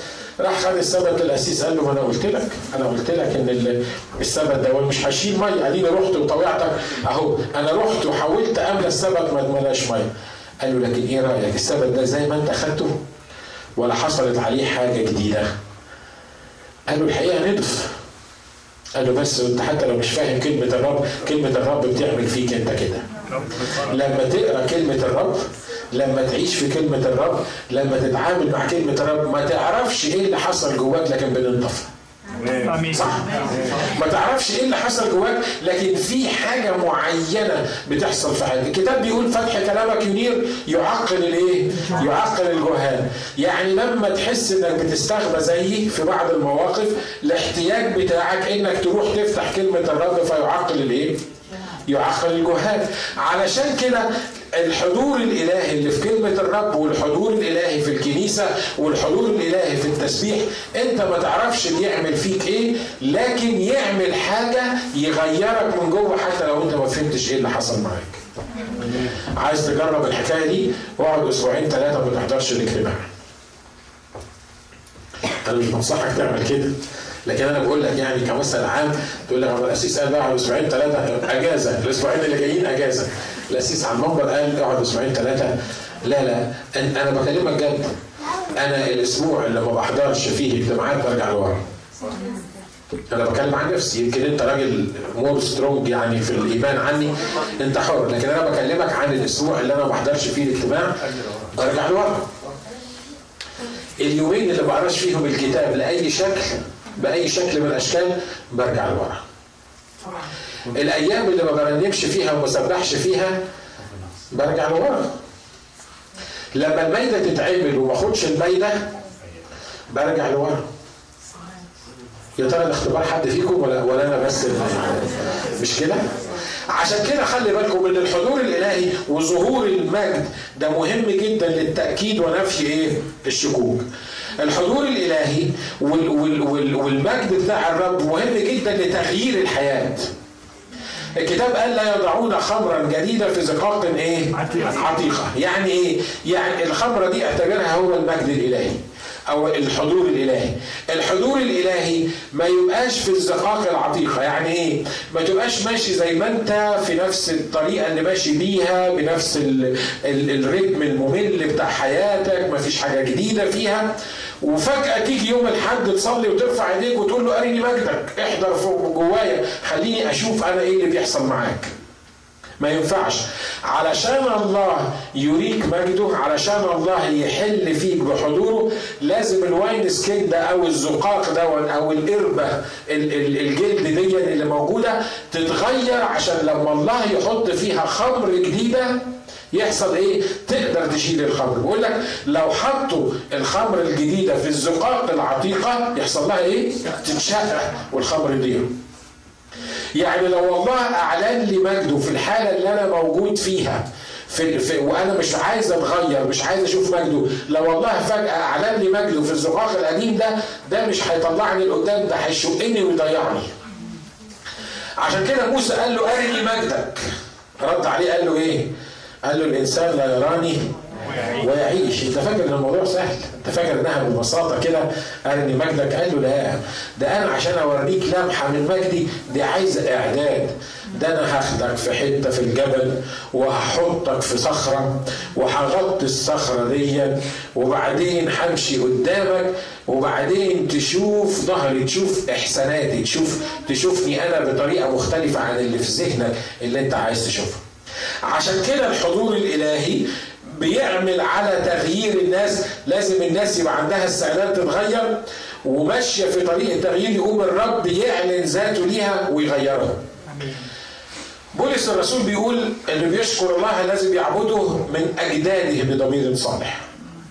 راح خد السبت للقسيس قال له ما أنا قلت لك أنا قلت لك إن ال- السبت ده مش هشيل ميه اديني رحت وطوعتك أهو. أنا رحت وحاولت املى السبت ما اتملاش ميه قال له لكن إيه رأيك؟ السبت ده زي ما أنت خدته ولا حصلت عليه حاجة جديدة؟ قال له الحقيقة نضف قال له بس أنت حتى لو مش فاهم كلمة الرب كلمة الرب بتعمل فيك أنت كده. لما تقرأ كلمة الرب لما تعيش في كلمة الرب لما تتعامل مع كلمة الرب ما تعرفش إيه اللي حصل جواك لكن بننطفى آمين. صح؟ ما تعرفش إيه اللي حصل جواك لكن في حاجة معينة بتحصل في حياتك. الكتاب بيقول فتح كلامك ينير يعقل الإيه؟ يعقل الجهال. يعني لما تحس إنك بتستغبى زيي في بعض المواقف الاحتياج بتاعك إنك تروح تفتح كلمة الرب فيعقل الإيه؟ يعقل الجهال. علشان كده الحضور الإلهي اللي في كلمة الرب والحضور الإلهي في الكنيسة والحضور الإلهي في التسبيح أنت ما تعرفش بيعمل فيك إيه لكن يعمل حاجة يغيرك من جوه حتى لو أنت ما فهمتش إيه اللي حصل معاك. عايز تجرب الحكاية دي؟ اقعد أسبوعين ثلاثة ما تحضرش الاجتماع أنا مش بنصحك تعمل كده. لكن أنا بقول لك يعني كمثل عام تقول لك الاسيس قال بقى أسبوعين ثلاثة أجازة. الأسبوعين اللي جايين أجازة. الاسيس على المنبر قال اقعد أسبوعين ثلاثة لا لا أنا بكلمك جد. أنا الأسبوع اللي ما بحضرش فيه اجتماعات برجع لورا. أنا بتكلم عن نفسي. يمكن أنت راجل more strong يعني في الإيمان عني. أنت حر. لكن أنا بكلمك عن الأسبوع اللي أنا ما بحضرش فيه الاجتماع برجع لورا. اليومين اللي بقراش فيهم الكتاب لأي شكل بأي شكل من الأشكال برجع لورا. الأيام اللي ما برنمش فيها وما سبحش فيها برجع لورا لما الميدة تتعمل وما أخدش الميدة برجع لورا يا ترى ده اختبار حد فيكم ولا ولا أنا بس مش كده؟ عشان كده خلي بالكم إن الحضور الإلهي وظهور المجد ده مهم جدا للتأكيد ونفي إيه؟ الشكوك. الحضور الإلهي وال وال وال والمجد بتاع الرب مهم جدا لتغيير الحياة. الكتاب قال لا يضعون خمرا جديده في زقاق إيه؟ عتيقة. يعني إيه؟ يعني الخمره دي اعتبرها هو المجد الإلهي. أو الحضور الإلهي الحضور الإلهي ما يبقاش في الزقاق العتيقة يعني إيه ما تبقاش ماشي زي ما أنت في نفس الطريقة اللي ماشي بيها بنفس ال ال الريتم الممل بتاع حياتك ما فيش حاجة جديدة فيها وفجأة تيجي يوم الحد تصلي وترفع ايديك وتقول له ارني مجدك. احضر فوق جوايا. خليني أشوف أنا إيه اللي بيحصل معاك. ما ينفعش. علشان الله يريك مجده علشان الله يحل فيك بحضوره لازم ال wineskin ده أو الزقاق ده أو القربة ال- ال- الجلد دي اللي موجودة تتغير عشان لما الله يحط فيها خمر جديدة يحصل إيه؟ تقدر تشيل الخمر. بيقول لك لو حطوا الخمر الجديدة في الزقاق العتيقة يحصل لها إيه؟ تتشقق والخمر يضيع. يعني لو الله أعلن لي مجده في الحالة اللي أنا موجود فيها في, في وأنا مش عايز أتغير مش عايز أشوف مجده لو الله فجأة أعلن لي مجده في الزقاق القديم ده ده مش هيطلعني لقدام ده هيشقني ويضيعني. عشان كده موسى قال له أرني مجدك. رد عليه قال له إيه؟ قال له الإنسان لا يراني ويعيش. أنت فاكر إن الموضوع سهل؟ أنت فاكر إنها ببساطة كده؟ ارني مجدك؟ قال له لا. ده أنا عشان أوريك لمحة من مجدي دي عايزة إعداد. ده أنا هاخدك في حتة في الجبل وهحطك في صخرة وهغطي الصخرة دي وبعدين همشي قدامك وبعدين تشوف ظهري تشوف إحساناتي تشوف تشوفني أنا بطريقة مختلفة عن اللي في ذهنك اللي أنت عايز تشوفه. عشان كده الحضور الإلهي بيعمل على تغيير الناس. لازم الناس يبقى عندها استعداد تتغير وماشية في طريق التغيير يقوم الرب يعلن ذاته ليها ويغيرها. بولس الرسول بيقول اللي بيشكر الله لازم يعبده من أجداده بضمير صالح.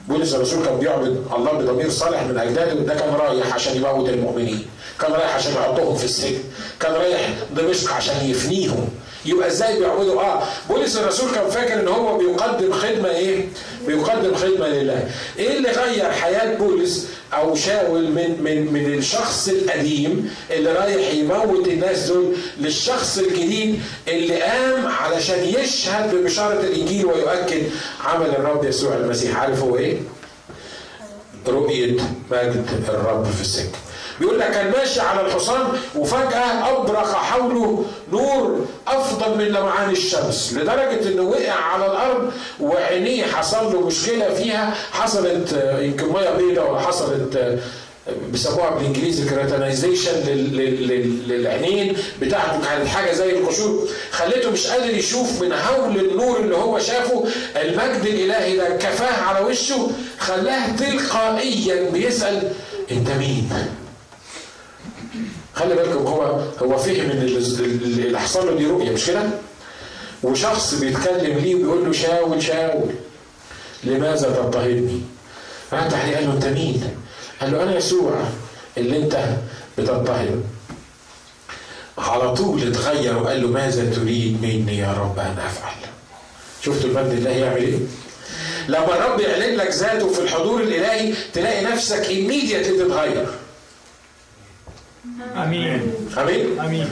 بولس الرسول كان بيعبد الله بضمير صالح من أجداده وده كان رايح عشان يموت المؤمنين كان رايح عشان يحطهم في السجن كان رايح دمشق عشان يفنيهم. يبقى إزاي بيعبدوا؟ آه بولس الرسول كان فاكر إن هو بيقدم خدمة إيه؟ بيقدم خدمة لله. إيه اللي غير حياة بولس أو شاول من من من الشخص القديم اللي رايح يموت الناس دول للشخص الجديد اللي قام علشان يشهد ببشارة الإنجيل ويؤكد عمل الرب يسوع المسيح؟ عارف هو إيه؟ رؤية مجد الرب في السكه بيقول لك كان ماشي على الحصان وفجأة أبرق حوله نور أفضل من لمعان الشمس لدرجة إنه وقع على الأرض وعينيه حصل له مشكلة فيها حصلت يمكن مية بيضاء ولا حصلت بيسموها بالإنجليزي كراتينايزيشن للعينين بتاعته كانت حاجة زي القشور خليته مش قادر يشوف من هول النور اللي هو شافه المجد الإلهي ده كفاه على وشه خلاه تلقائيا بيسأل أنت مين؟ خلي بالكم هو هو فهم ان اللي حصل له دي رؤيه مش كده؟ وشخص بيتكلم ليه وبيقول له شاول شاول لماذا تضطهدني؟ رد عليه قال له أنت مين؟ قال له أنا يسوع اللي أنت بتضطهد على طول اتغير وقال له ماذا تريد مني يا رب أن أفعل؟ شفتوا المجد الله يعمل إيه؟ لما الرب يعلن لك ذاته في الحضور الإلهي تلاقي نفسك immediately تتغير. آمين. آمين؟ آمين.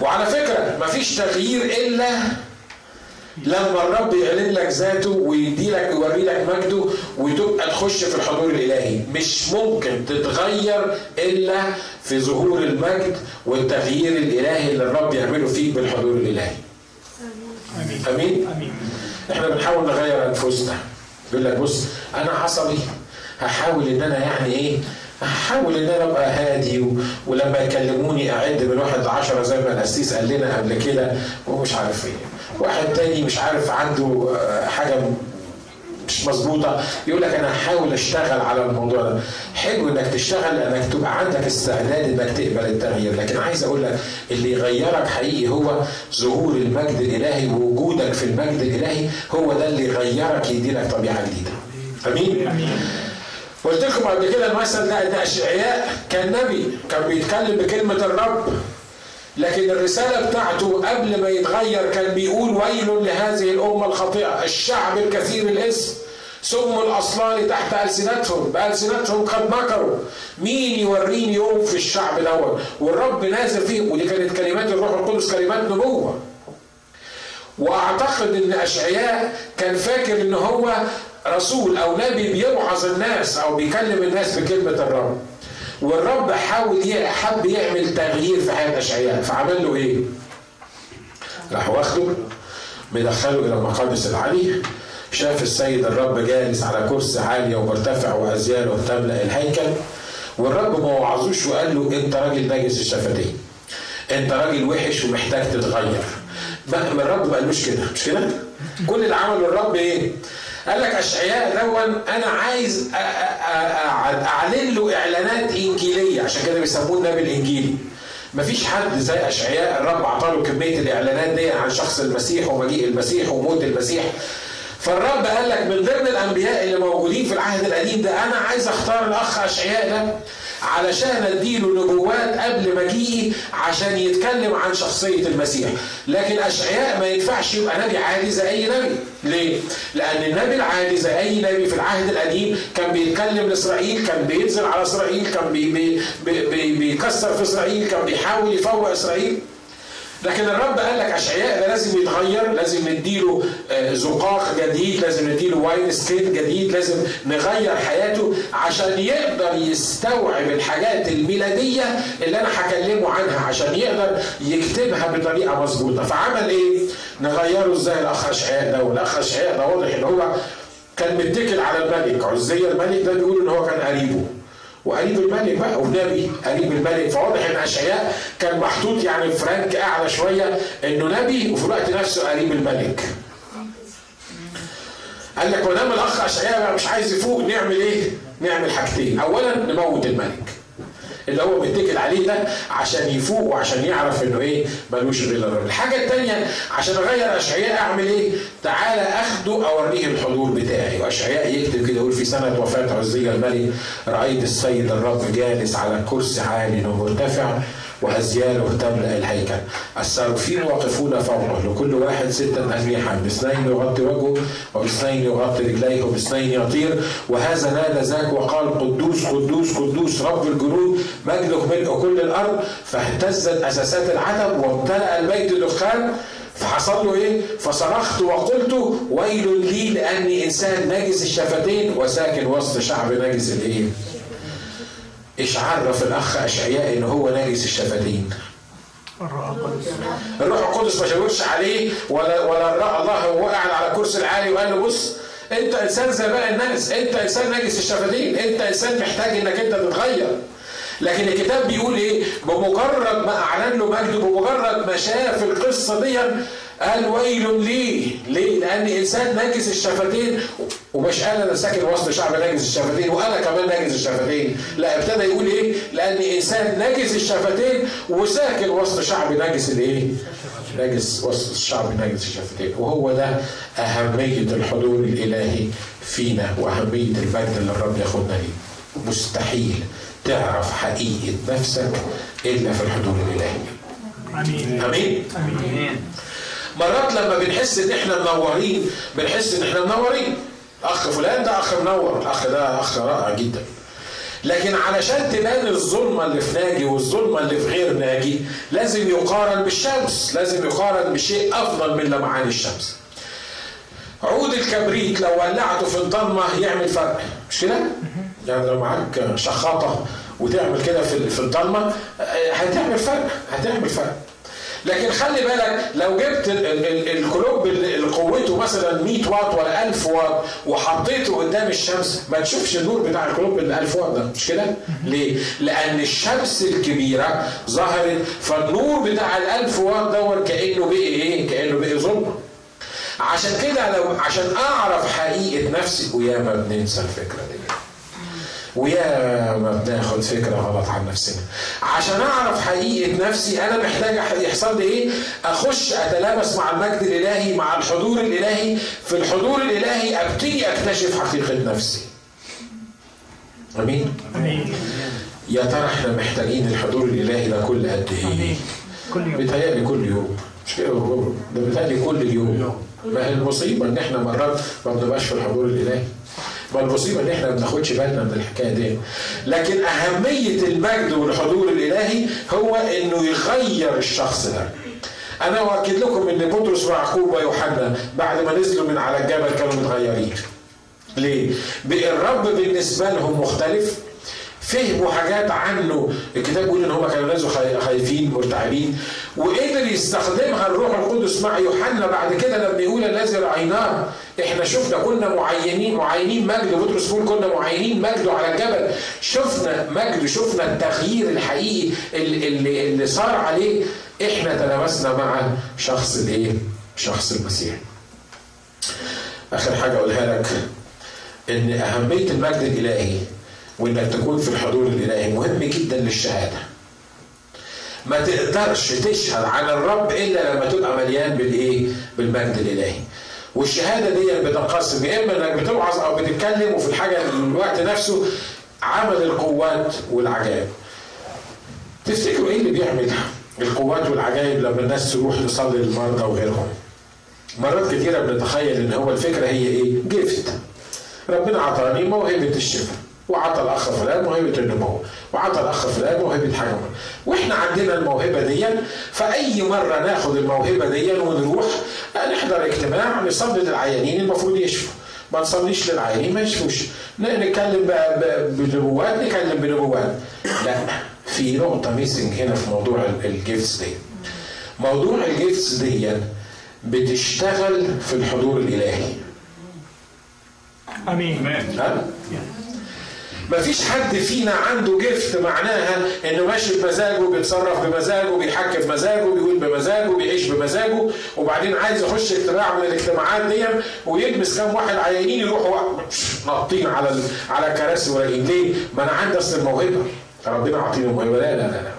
وعلى فكرة مفيش تغيير إلا لما الرب يعلن لك ذاته ويدي لك يوري لك مجده وتبقى تخش في الحضور الإلهي. مش ممكن تتغير إلا في ظهور المجد والتغيير الإلهي اللي الرب يعمله فيك بالحضور الإلهي. آمين. آمين. آمين. إحنا بنحاول نغير أنفسنا. يقول لك بص أنا عصبي. هحاول إن أنا يعني إيه هحاول إن أنا أبقى هادي. ولما يكلموني أعد من واحد لعشرة زي ما القسيس قال لنا قبل كده ومش عارف إيه. واحد تاني مش عارف عنده آه، حاجة مش مظبوطة يقول لك أنا هحاول أشتغل على الموضوع ده. حلو إنك تشتغل لانك تبقى عندك استعداد إنك تقبل التغيير. لكن عايز أقول لك اللي يغيرك حقيقي هو ظهور المجد الإلهي ووجودك في المجد الإلهي هو ده اللي يغيرك يديلك طبيعة جديدة. آمين؟ آمين. قلت لكم قبل كده المثل ده ان أشعياء. كان نبي. كان بيتكلم بكلمة الرب. لكن الرسالة بتاعته قبل ما يتغير كان بيقول ويل لهذه الأمة الخاطئه الشعب الكثير الاسم سم الأصلان تحت ألسنتهم. بألسنتهم قد مكروا. مين يوريني يوم في الشعب دوت؟ والرب نازل فيهم ودي كانت كلمات الروح القدس كلمات نبوة. وأعتقد إن أشعياء كان فاكر إن هو رسول أو نبي بيوعظ الناس أو بيكلم الناس بكلمة الرب. والرب حاول حب يعمل تغيير في حياه اشعياء فعمل له إيه؟ راح واخده مدخله إلى المقدس العالي شاف السيد الرب جالس على كرسي عالي ومرتفع وازياله تملا الهيكل. والرب ما وعظوش وقال له انت راجل نجس الشفتين. انت راجل وحش ومحتاج تتغير. ما الرب ما قالوش كده. مش كده؟ كل اللي عمله الرب إيه؟ قال لك أشعياء دون أنا عايز أعلن له إعلانات انجيليه عشان كده بيسموه النبي الانجيلي مفيش حد زي أشعياء الرب عطاله كمية الإعلانات دي عن شخص المسيح ومجيء المسيح وموت المسيح. فالرب قال لك من ضمن الأنبياء اللي موجودين في العهد القديم ده أنا عايز أختار الأخ أشعياء ده. علشان أديله نبوات قبل مجيئي عشان يتكلم عن شخصية المسيح. لكن أشعياء ما ينفعش يبقى نبي عادي زي أي نبي. ليه؟ لأن النبي العادي زي أي نبي في العهد القديم كان بيتكلم لإسرائيل كان بينزل على إسرائيل كان بي بي بي بيكسر في إسرائيل كان بيحاول يفوق إسرائيل. لكن الرب قال لك أشعياء ده لازم يتغير لازم نديله زقاق جديد لازم نديله wineskin جديد لازم نغير حياته عشان يقدر يستوعب الحاجات الميلادية اللي أنا هكلمه عنها عشان يقدر يكتبها بطريقة مظبوطة. فعمل إيه؟ نغيره إزاي؟ الأخ أشعياء ده والأخ أشعياء ده واضح إن هو كان متكل على الملك. عزية الملك ده بيقول إن هو كان قريبه. وقريب الملك بقى ونبي قريب الملك فواضح إن اشعياء كان محطوط يعني في رانك أعلى شوية إنه نبي وفي الوقت نفسه قريب الملك. قال لك ما دام الاخ اشعياء مش عايز يفوق نعمل إيه؟ نعمل حاجتين، اولا نموت الملك. اللي هو متكل عليه ده عشان يفوق وعشان يعرف انه إيه ملوش غير الرب. الحاجة الثانية عشان اغير أشعياء اعمل إيه؟ تعالى أخده أوريه الحضور بتاعي وأشعياء يكتب كده يقول في سنه وفاة عزيه الملك رأيت السيد الرب جالس على كرسي عال ومرتفع وأزياله تملأ الهيكل السرافين واقفون فوقه لكل واحد ستة أجنحة باثنين يغطي وجهه وباثنين يغطي رجليه وباثنين يطير وهذا نادى ذاك وقال قدوس قدوس قدوس رب الجنود مجده ملء كل الأرض فاهتزت أساسات العتب وامتلأ البيت دخان فحصل له إيه؟ فصرخت وقلت ويل لي لأني إنسان نجس الشفتين وساكن وسط شعب نجس الإيه؟ إيش عرف الأخ أشعياء ان هو نجس الشفتين؟ الروح القدس ما شاورش عليه ولا ولا الله وهو قاعد على كرسي العالي وقال له بص أنت إنسان زي باقي الناس أنت إنسان نجس الشفتين أنت إنسان محتاج إنك أنت تتغير. لكن الكتاب بيقول إيه؟ بمجرد ما أعلن له مجده بمجرد ما شاف القصة دي قال ويل لي. ليه؟ لأن إنسان نجس الشفتين ومش قال أنا ساكن وسط شعب نجس الشفتين وأنا كمان نجس الشفتين. لا ابتدى يقول إيه؟ لأن إنسان نجس الشفتين وساكن وسط شعب نجس الإيه؟ نجس وسط الشعب نجس الشفتين. وهو ده أهمية الحضور الإلهي فينا وأهمية المجد اللي الرب ياخدنا ليه. مستحيل تعرف حقيقة نفسك إلا في الحضور الإلهي. آمين. آمين؟ آمين. مرات لما بنحس إن إحنا منورين بنحس إن إحنا منورين. أخ فلان ده أخ منور الاخ ده أخ رائع جدا. لكن علشان تبان الظلمة اللي في ناجي والظلمة اللي في غير ناجي لازم يقارن بالشمس لازم يقارن بشيء أفضل من لمعان الشمس. عود الكبريت لو ولعته في الضلمة يعمل فرق. مش كده؟ يعني لو معاك شخاطة وتعمل كده في في الضلمة هتعمل فرق هتعمل فرق. لكن خلي بالك لو جبت ال- ال- الكلوب اللي قوته مثلا 100 واط ولا 1000 واط وحطيته قدام الشمس ما تشوفش النور بتاع الكلوب ال 1000 واط ده مش كده؟ ليه؟ لأن الشمس الكبيرة ظهرت فالنور بتاع ال 1000 واط دور كأنه بقي إيه؟ كأنه بقي ظلمة. عشان كده لو عشان أعرف حقيقة نفسي وياما بننسى الفكرة دي. ويا ما بناخد فكرة غلط عن نفسنا. عشان أعرف حقيقة نفسي أنا محتاج يحصل لي إيه؟ أخش أتلامس مع المجد الإلهي مع الحضور الإلهي. في الحضور الإلهي أبتدي أكتشف حقيقة نفسي. أمين؟ أمين. يا ترى إحنا محتاجين الحضور الإلهي ده كل قد إيه؟ كل يوم. بيتهيألي كل يوم. مش كده؟ ده بيتهيألي كل اليوم ما هي المصيبة إن إحنا مرات ما بنبقاش في الحضور الإلهي. ما إن إحنا ما بناخدش بالنا من الحكاية دي. لكن أهمية المجد والحضور الإلهي هو إنه يغير الشخص ده. أنا اؤكد لكم إن بطرس ويعقوب ويوحنا بعد ما نزلوا من على الجبل كانوا متغيرين. ليه؟ الرب بالنسبة لهم مختلف. فهموا حاجات عنه. الكتاب بيقول إن هم كانوا ناس خايفين مرتعبين. وقدر يستخدمها الروح القدس مع يوحنا. بعد كده لما يقول الذي رأيناه إحنا شفنا كنا معينين معينين مجد. بطرس بيقول كنا معينين مجده على الجبل. شفنا مجده شفنا التغيير الحقيقي اللي, اللي صار عليه. إحنا تلامسنا مع شخص الايه؟ شخص المسيح. آخر حاجة أقولها لك. إن أهمية المجد الإلهي وإنك تكون في الحضور الإلهي مهم جدا للشهادة. ما تقدرش تشهد عن الرب إلا لما تبقى مليان بالإيه؟ بالمجد الإلهي. والشهادة دي بتنقسم يا إما إنك بتوعظ أو بتتكلم وفي الحاجة الوقت نفسه عمل القوات والعجائب. تفتكروا إيه اللي بيعمل القوات والعجائب لما الناس تروح تصلي للمرضى وغيرهم؟ مرات كتيرة بنتخيل إن هو الفكرة هي إيه؟ جفت ربنا عطاني موهبة الشفاء. وعطى الأخ فلان موهبة النمو وعطى الأخ فلان موهبة حاجة وإحنا عندنا الموهبة دي فأي مرة ناخد الموهبة دي ونروح نحضر اجتماع نصلي للعيانين المفروض يشفوا. ما نصليش للعيانين ما يشفوش. نتكلم بنبوات نتكلم بنبوات. لا في نقطة missing هنا في موضوع ال gifts دي. موضوع ال gifts دي بتشتغل في الحضور الإلهي. آمين. ها؟ مفيش حد فينا عنده gift معناها إنه ماشي بمزاجه بيتصرف بمزاجه بيحكي في مزاجه بيقول بمزاجه بيعيش بمزاجه وبعدين عايز يخش اجتماع من الاجتماعات دي ويلمس كام واحد عيانين يروحوا ناطين على على الكراسي وراجعين ليه؟ ما أنا عندي أصل الموهبة. ربنا عاطيني الموهبة. لا لا لا لا.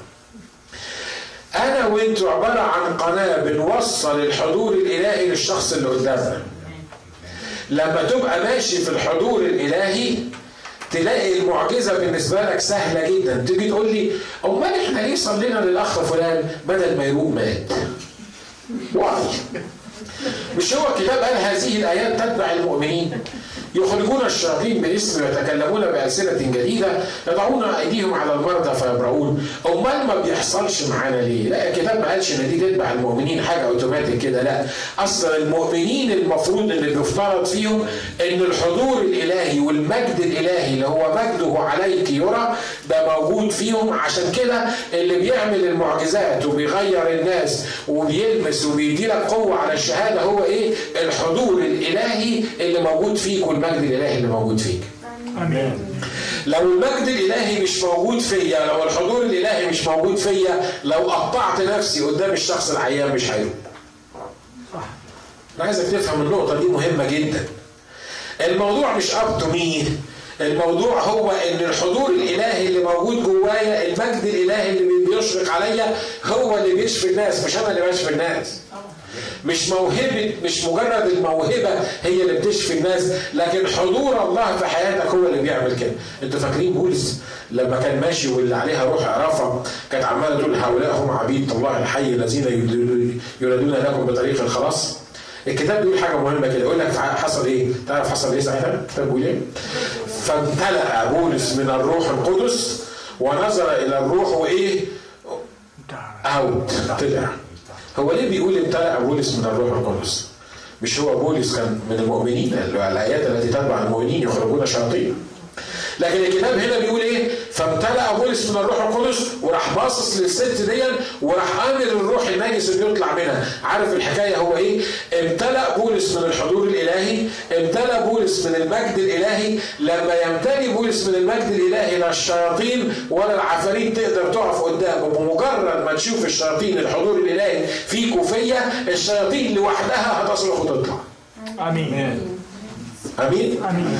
أنا وانتوا عبارة عن قناة بنوصل الحضور الإلهي للشخص اللي قدامنا. لما تبقى ماشي في الحضور الإلهي تلاقي المعجزة بالنسبة لك سهلة جدا. تيجي تقول لي امال إحنا ليه صلينا للأخ فلان بدل ما يروق مات؟ واي مش هو الكتاب قال هذه الآيات تتبع المؤمنين؟ يخرجون الشياطين باسم ويتكلمون بألسنة جديدة يضعون أيديهم على المرضى فيبرؤون أمال ما بيحصلش معانا ليه؟ لا الكتاب ما قالش إن دي تتبع المؤمنين حاجة أوتوماتيك كده لا أصلا المؤمنين المفروض اللي بيفترض فيهم إن الحضور الإلهي والمجد الإلهي اللي هو مجده عليك يرى ده موجود فيهم عشان كده اللي بيعمل المعجزات وبيغير الناس وبيلمس وبيدي لك قوة على الشهادة هو إيه؟ الحضور الإلهي اللي موجود فيك المجد الإلهي اللي موجود فيك. آمين. لو المجد الإلهي مش موجود فيا لو الحضور الإلهي مش موجود فيا لو قطعت نفسي قدام الشخص العيان مش هيروح. صح. أنا عايزك تفهم النقطة دي مهمة جدا. الموضوع مش up to me الموضوع هو إن الحضور الإلهي اللي موجود جوايا المجد الإلهي اللي بيشرق عليا هو اللي بيشفي الناس مش أنا اللي بشفي الناس مش موهبة مش مجرد الموهبة هي اللي بتشفي الناس لكن حضور الله في حياتك هو اللي بيعمل كده أنتوا فاكرين بولس لما كان ماشي واللي عليها روح عرفة كانت عمالة تقول هؤلاء هم عبيد الله الحي الذين يولدون لكم بطريق الخلاص الكتاب بيقول حاجة مهمة كده يقول لك حصل إيه؟ تعرف حصل إيه ساعتها؟ الكتاب بيقول إيه؟ فامتلأ بولس من الروح القدس ونظر إلى الروح وإيه؟ أوت طلع هو ليه بيقول امتلأ بولس من الروح القدس؟ مش هو بولس كان من المؤمنين الايات التي تتبع المؤمنين يخرجون شياطين لكن الكتاب هنا بيقول إيه؟ فامتلأ بولس من الروح القدس وراح باصص للست دي وراح أمر الروح النجس انه يطلع منها. عارف الحكاية هو إيه؟ امتلأ بولس من الحضور الإلهي امتلأ بولس من المجد الإلهي. لما يمتلي بولس من المجد الإلهي لا الشياطين ولا العفاريت تقدر تقف قدامه بمجرد ما تشوف الشياطين الحضور الإلهي فيك وفيا الشياطين لوحدها هتصرخ وتطلع. آمين. آمين. امين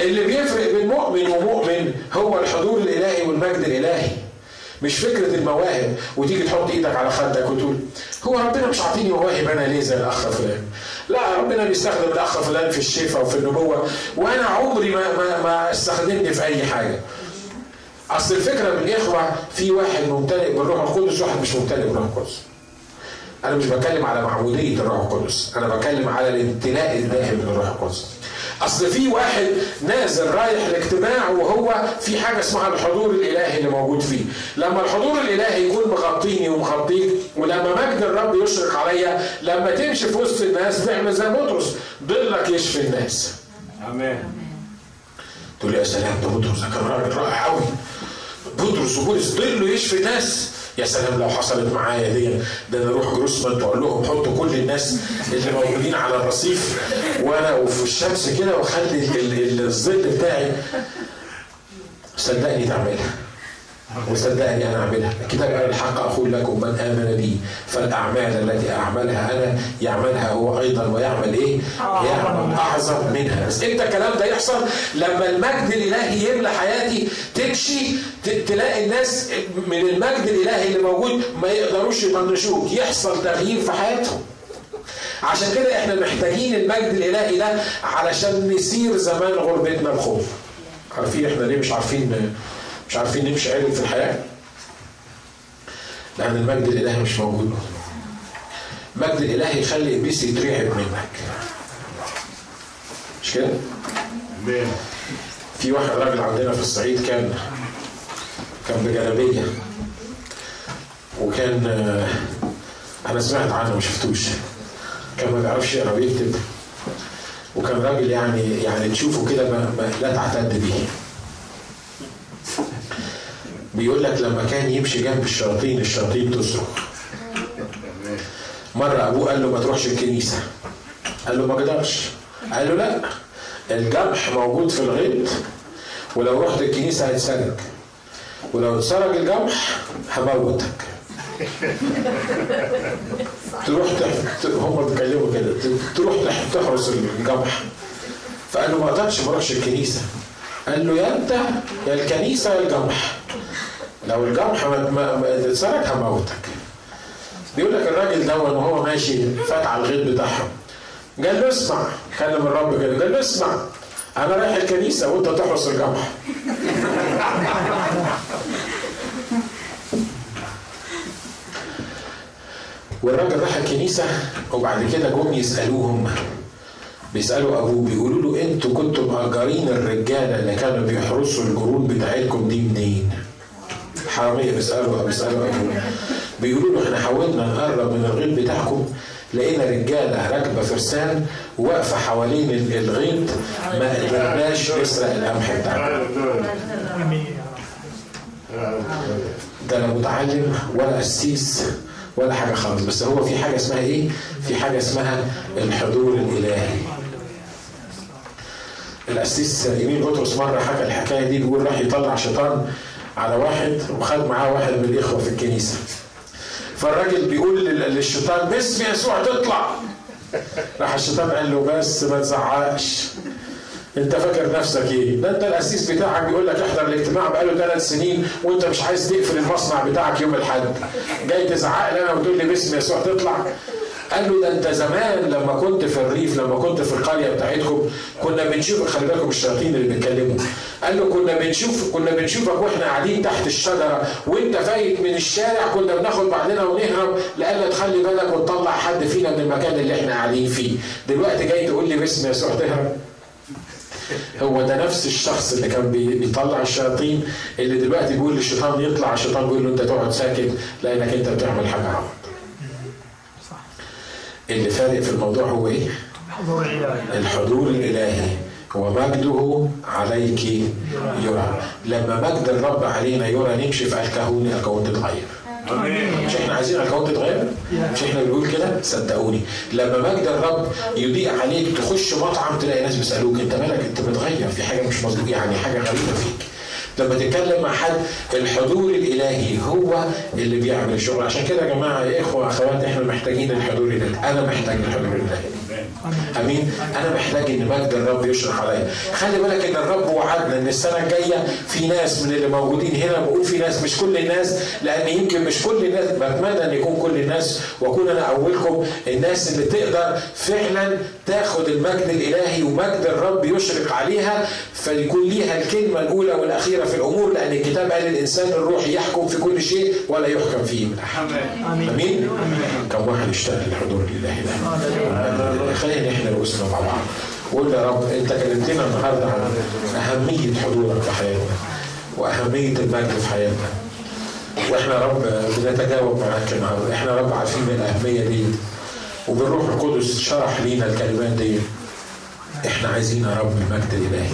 اللي بيفرق بين مؤمن ومؤمن هو الحضور الإلهي والمجد الإلهي مش فكرة المواهب وتيجي تحط إيدك على خدك وتقول هو ربنا مش عاطيني مواهب أنا ليه زي الأخ فلان؟ لا ربنا بيستخدم الاخ فلان في الشفاء وفي النبوة وأنا عمري ما ما, ما استخدمني في أي حاجة. أصل الفكرة من الاخوه في واحد ممتلئ بالروح القدس وواحد مش ممتلئ بالروح القدس. أنا مش بتكلم على معموديه الروح القدس أنا بتكلم على الامتلاء الداخل من الروح القدس. أصل في واحد نازل رايح الاجتماع وهو في حاجة اسمها الحضور الإلهي اللي موجود فيه. لما الحضور الإلهي يكون مغطيني ومغطيك ولما مجد الرب يشرق عليا لما تمشي في وسط الناس تعمل زي بطرس ضلك يشفي الناس. آمين. تقول يا سلام ده بطرس ده كان راجل رائع قوي بطرس وبولس ضله يشفي ناس يا سلام لو حصلت معايا دي ده أنا أروح جروسمان وأقول لهم حطوا كل الناس اللي موجودين على الرصيف وأنا وفي الشمس كده واخلي ال- ال- الظل بتاعي. صدقني تعملها وصدقني أنا أعملها. الكتاب قال الحق أقول لكم من آمن بي فالأعمال التي أعملها أنا يعملها هو أيضا ويعمل إيه؟ يعمل أعظم منها. بس إمتى الكلام ده يحصل؟ لما المجد الإلهي يملى حياتي تمشي تلاقي الناس من المجد الإلهي اللي موجود ما يقدروش يطنشوك. يحصل تغيير في حياتهم. عشان كده إحنا محتاجين المجد الإلهي ده علشان نسير زمان غربتنا بخوف. عارفين إحنا ليه مش عارفين مش عارفين نمشي عدل في الحياة. لأن المجد الإلهي مش موجود. المجد الإلهي يخلي إبليس يترعب منك. مش كده؟ في واحد راجل عندنا في الصعيد كان كان بجلابية. وكان آه، أنا سمعت عنه ما شفتوش. كان ما بيعرفش يقرأ ويكتب وكان راجل يعني يعني تشوفه كده ما, ما لا تعتد به. بيقول لك لما كان يمشي جنب الشياطين الشياطين تصرخ. مرة أبوه قال له ما تروحش الكنيسة. قال له ما أقدرش قال له لا الجرح موجود في الغيط ولو رحت الكنيسة هيتسرق. ولو اتسرق الجمح هموتك. تروح تح... هم بيتكلموا كده تروح تح- تحرس الجمح. فقال له ما أقدرش ما اروحش الكنيسة. قال له يا انت يا الكنيسة يا الجمح لو الجمح ما اتسرق هموتك بيقول لك الراجل ده وهو ماشي فات على الغيط بتاعهم. قال له اسمع كلم الرب كده قال له اسمع أنا رايح الكنيسة وأنت تحرس الجمح. والراجل راح الكنيسة وبعد كده جم يسألوهم بيسألوا أبوه بيقولوا له أنتوا كنتوا مأجرين الرجالة اللي كانوا بيحرسوا الجرود بتاعتكم دي منين؟ حرامية بيسألوا بيسألوا أبوه بيقولوا له إحنا حاولنا نقرب من الغيط بتاعكم لقينا رجالة راكبة فرسان واقفة حوالين ال- الغيط ما قدرناش نسرق القمح بتاعنا ده لا متعلم ولا قسيس ولا حاجة خالص بس هو في حاجة اسمها إيه؟ في حاجة اسمها الحضور الإلهي. القسيس يمين بطرس مرة حكى الحكاية دي بيقول راح يطلع شيطان على واحد وخد معاه واحد من الإخوة في الكنيسة. فالراجل بيقول لل- للشيطان باسم يسوع تطلع. راح الشيطان قال له بس ما تزعقش. انت فاكر نفسك إيه؟ ده انت القسيس بتاعك بيقول لك احضر الاجتماع بقاله ثلاث سنين وانت مش عايز تقفل المصنع بتاعك يوم الأحد. جاي تزعق لي أنا وتقول لي باسم يسوع تطلع. قال له ده انت زمان لما كنت في الريف لما كنت في القرية بتاعتكم كنا بنشوف خلي بالكم الشياطين اللي بيتكلموا. قال له كنا بنشوف كنا بنشوفك وإحنا قاعدين تحت الشجرة وأنت فايت من الشارع كنا بناخد بعضنا ونهرب لألا تخلي بالك وتطلع حد فينا من المكان اللي إحنا قاعدين فيه. دلوقتي جاي تقول لي باسم يسوع تهرب. هو ده نفس الشخص اللي كان بي- بيطلع الشياطين اللي دلوقتي بيقول للشيطان يطلع الشيطان بيقول له أنت تقعد ساكت لأنك أنت بتعمل حاجة غلط اللي فارق في الموضوع هو إيه؟ حضور الهي الحضور الإلهي. ومجده عليك يرى. لما مجد الرب علينا يرى نمشي في الكهون الكون تتغير مش إحنا عايزين الكون تتغير؟ مش إحنا بنقول كده؟ صدقوني. لما مجد الرب يضيء عليك تخش مطعم تلاقي ناس بيسألوك أنت مالك؟ أنت متغير. في حاجة مش مظبوط يعني حاجة غريبة فيك. لما تتكلم مع حد الحضور الإلهي هو اللي بيعمل الشغل عشان كده يا جماعة يا إخوة أخوات إحنا محتاجين الحضور الإلهي. أنا محتاج الحضور الإلهي. أمين. أنا محتاج إن مجد الرب يشرق عليا. خلي بالك إن الرب وعدنا إن السنة الجاية في ناس من اللي موجودين هنا بقول في ناس مش كل الناس لأن يمكن مش كل الناس بتمنى إن يكون كل الناس وأكون أنا أولكم الناس اللي تقدر فعلا تاخد المجد الإلهي ومجد الرب يشرق عليها فيكون ليها الكلمة الأولى والأخيرة في الأمور لأن الكتاب قال الإنسان الروحي يحكم في كل شيء ولا يحكم فيه من أحد. آمين. كم واحد اشتغل الحضور الالهي ده خلينا إحنا رؤوسنا مع بعض. قول يا رب أنت كلمتنا النهارده عن أهمية حضورك في حياتنا وأهمية المجد في حياتنا. وإحنا يا رب بنتجاوب معاك النهارده. إحنا رب عارفين الأهمية دي وبالروح القدس شرح لينا الكلمات دي. إحنا عايزين يا رب المجد الإلهي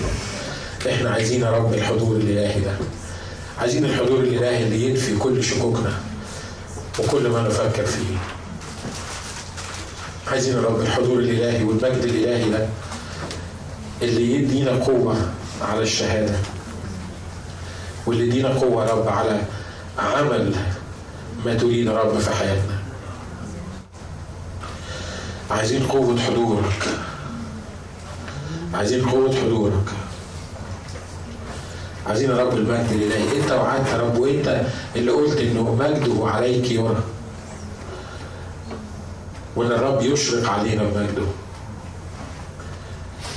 إحنا عايزين يا رب الحضور الإلهي ده. عايزين الحضور الإلهي اللي ينفي كل شكوكنا وكل ما نفكر فيه. عايزين الحضور الإلهي والمجد الإلهي ده اللي يدينا قوة على الشهادة واللي يدينا قوة يا رب على عمل ما تريد يا رب في حياتنا. عايزين قوة حضورك. عايزين قوة حضورك. عايزين يا رب المجد الإلهي. انت وعدت يا رب وانت اللي قلت إنه مجده عليك يرى وان الرب يشرق علينا بمجده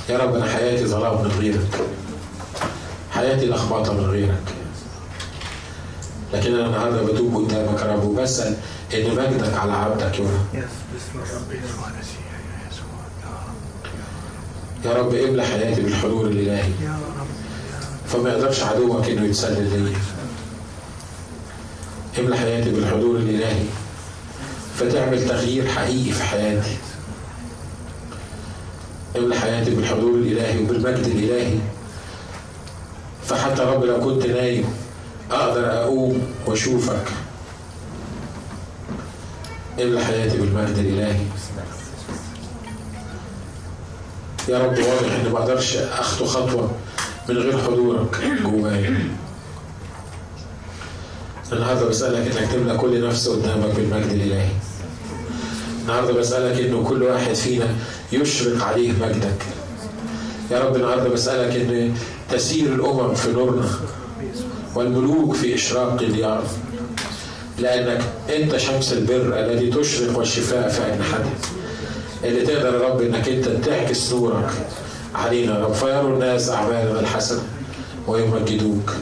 يا رب أنا حياتي ظلام من غيرك. حياتي لخبطة من غيرك. لكن أنا النهارده بتوب قدامك يا رب وبسال ان مجدك على عبدك المسيح يا رب. املى حياتي بالحضور الإلهي. فما يقدرش عدوك إنه يتسلل ليا املى حياتي بالحضور الإلهي. فتعمل تغيير حقيقي في حياتي. املى حياتي بالحضور الإلهي وبالمجد الإلهي. فحتى رب لو كنت نايم أقدر أقوم وأشوفك. املى حياتي بالمجد الإلهي. يا رب واضح اني ما أقدرش أخطو خطوة من غير حضورك جوايا. النهارده بسألك إنك تملى كل نفس قدامك بالمجد الإلهي. النهارده بسألك إنه كل واحد فينا يشرق عليه مجدك. يا رب النهارده بسألك إن تسير الأمم في نورنا والملوك في إشراق ضياء لأنك أنت شمس البر الذي تشرق والشفاء في اجنحتها اللي تقدر يا رب إنك أنت تعكس نورك علينا يا رب. فيروا الناس أعمالنا الحسنة ويمجدوك.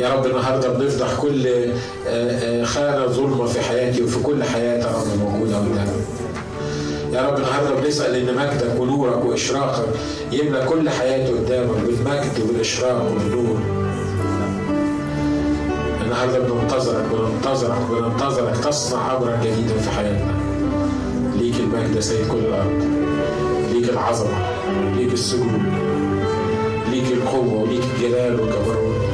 يا رب النهارده بنفضح كل آه، آه، خانة ظلمة في حياتي وفي كل حياة يا رب موجودة قدامنا يا رب النهارده بنسأل إن مجدك ونورك وإشراقك يملى كل حياتي قدامك بالمجد وبالاشراق وبالنور النهارده بننتظرك بننتظرك بننتظرك تصنع أمرا جديدا في حياتنا. ليك المجد يا سيد كل الأرض. ليك العظمة. ليك السجود. ليك القوة. وليك الجلال والجبروت.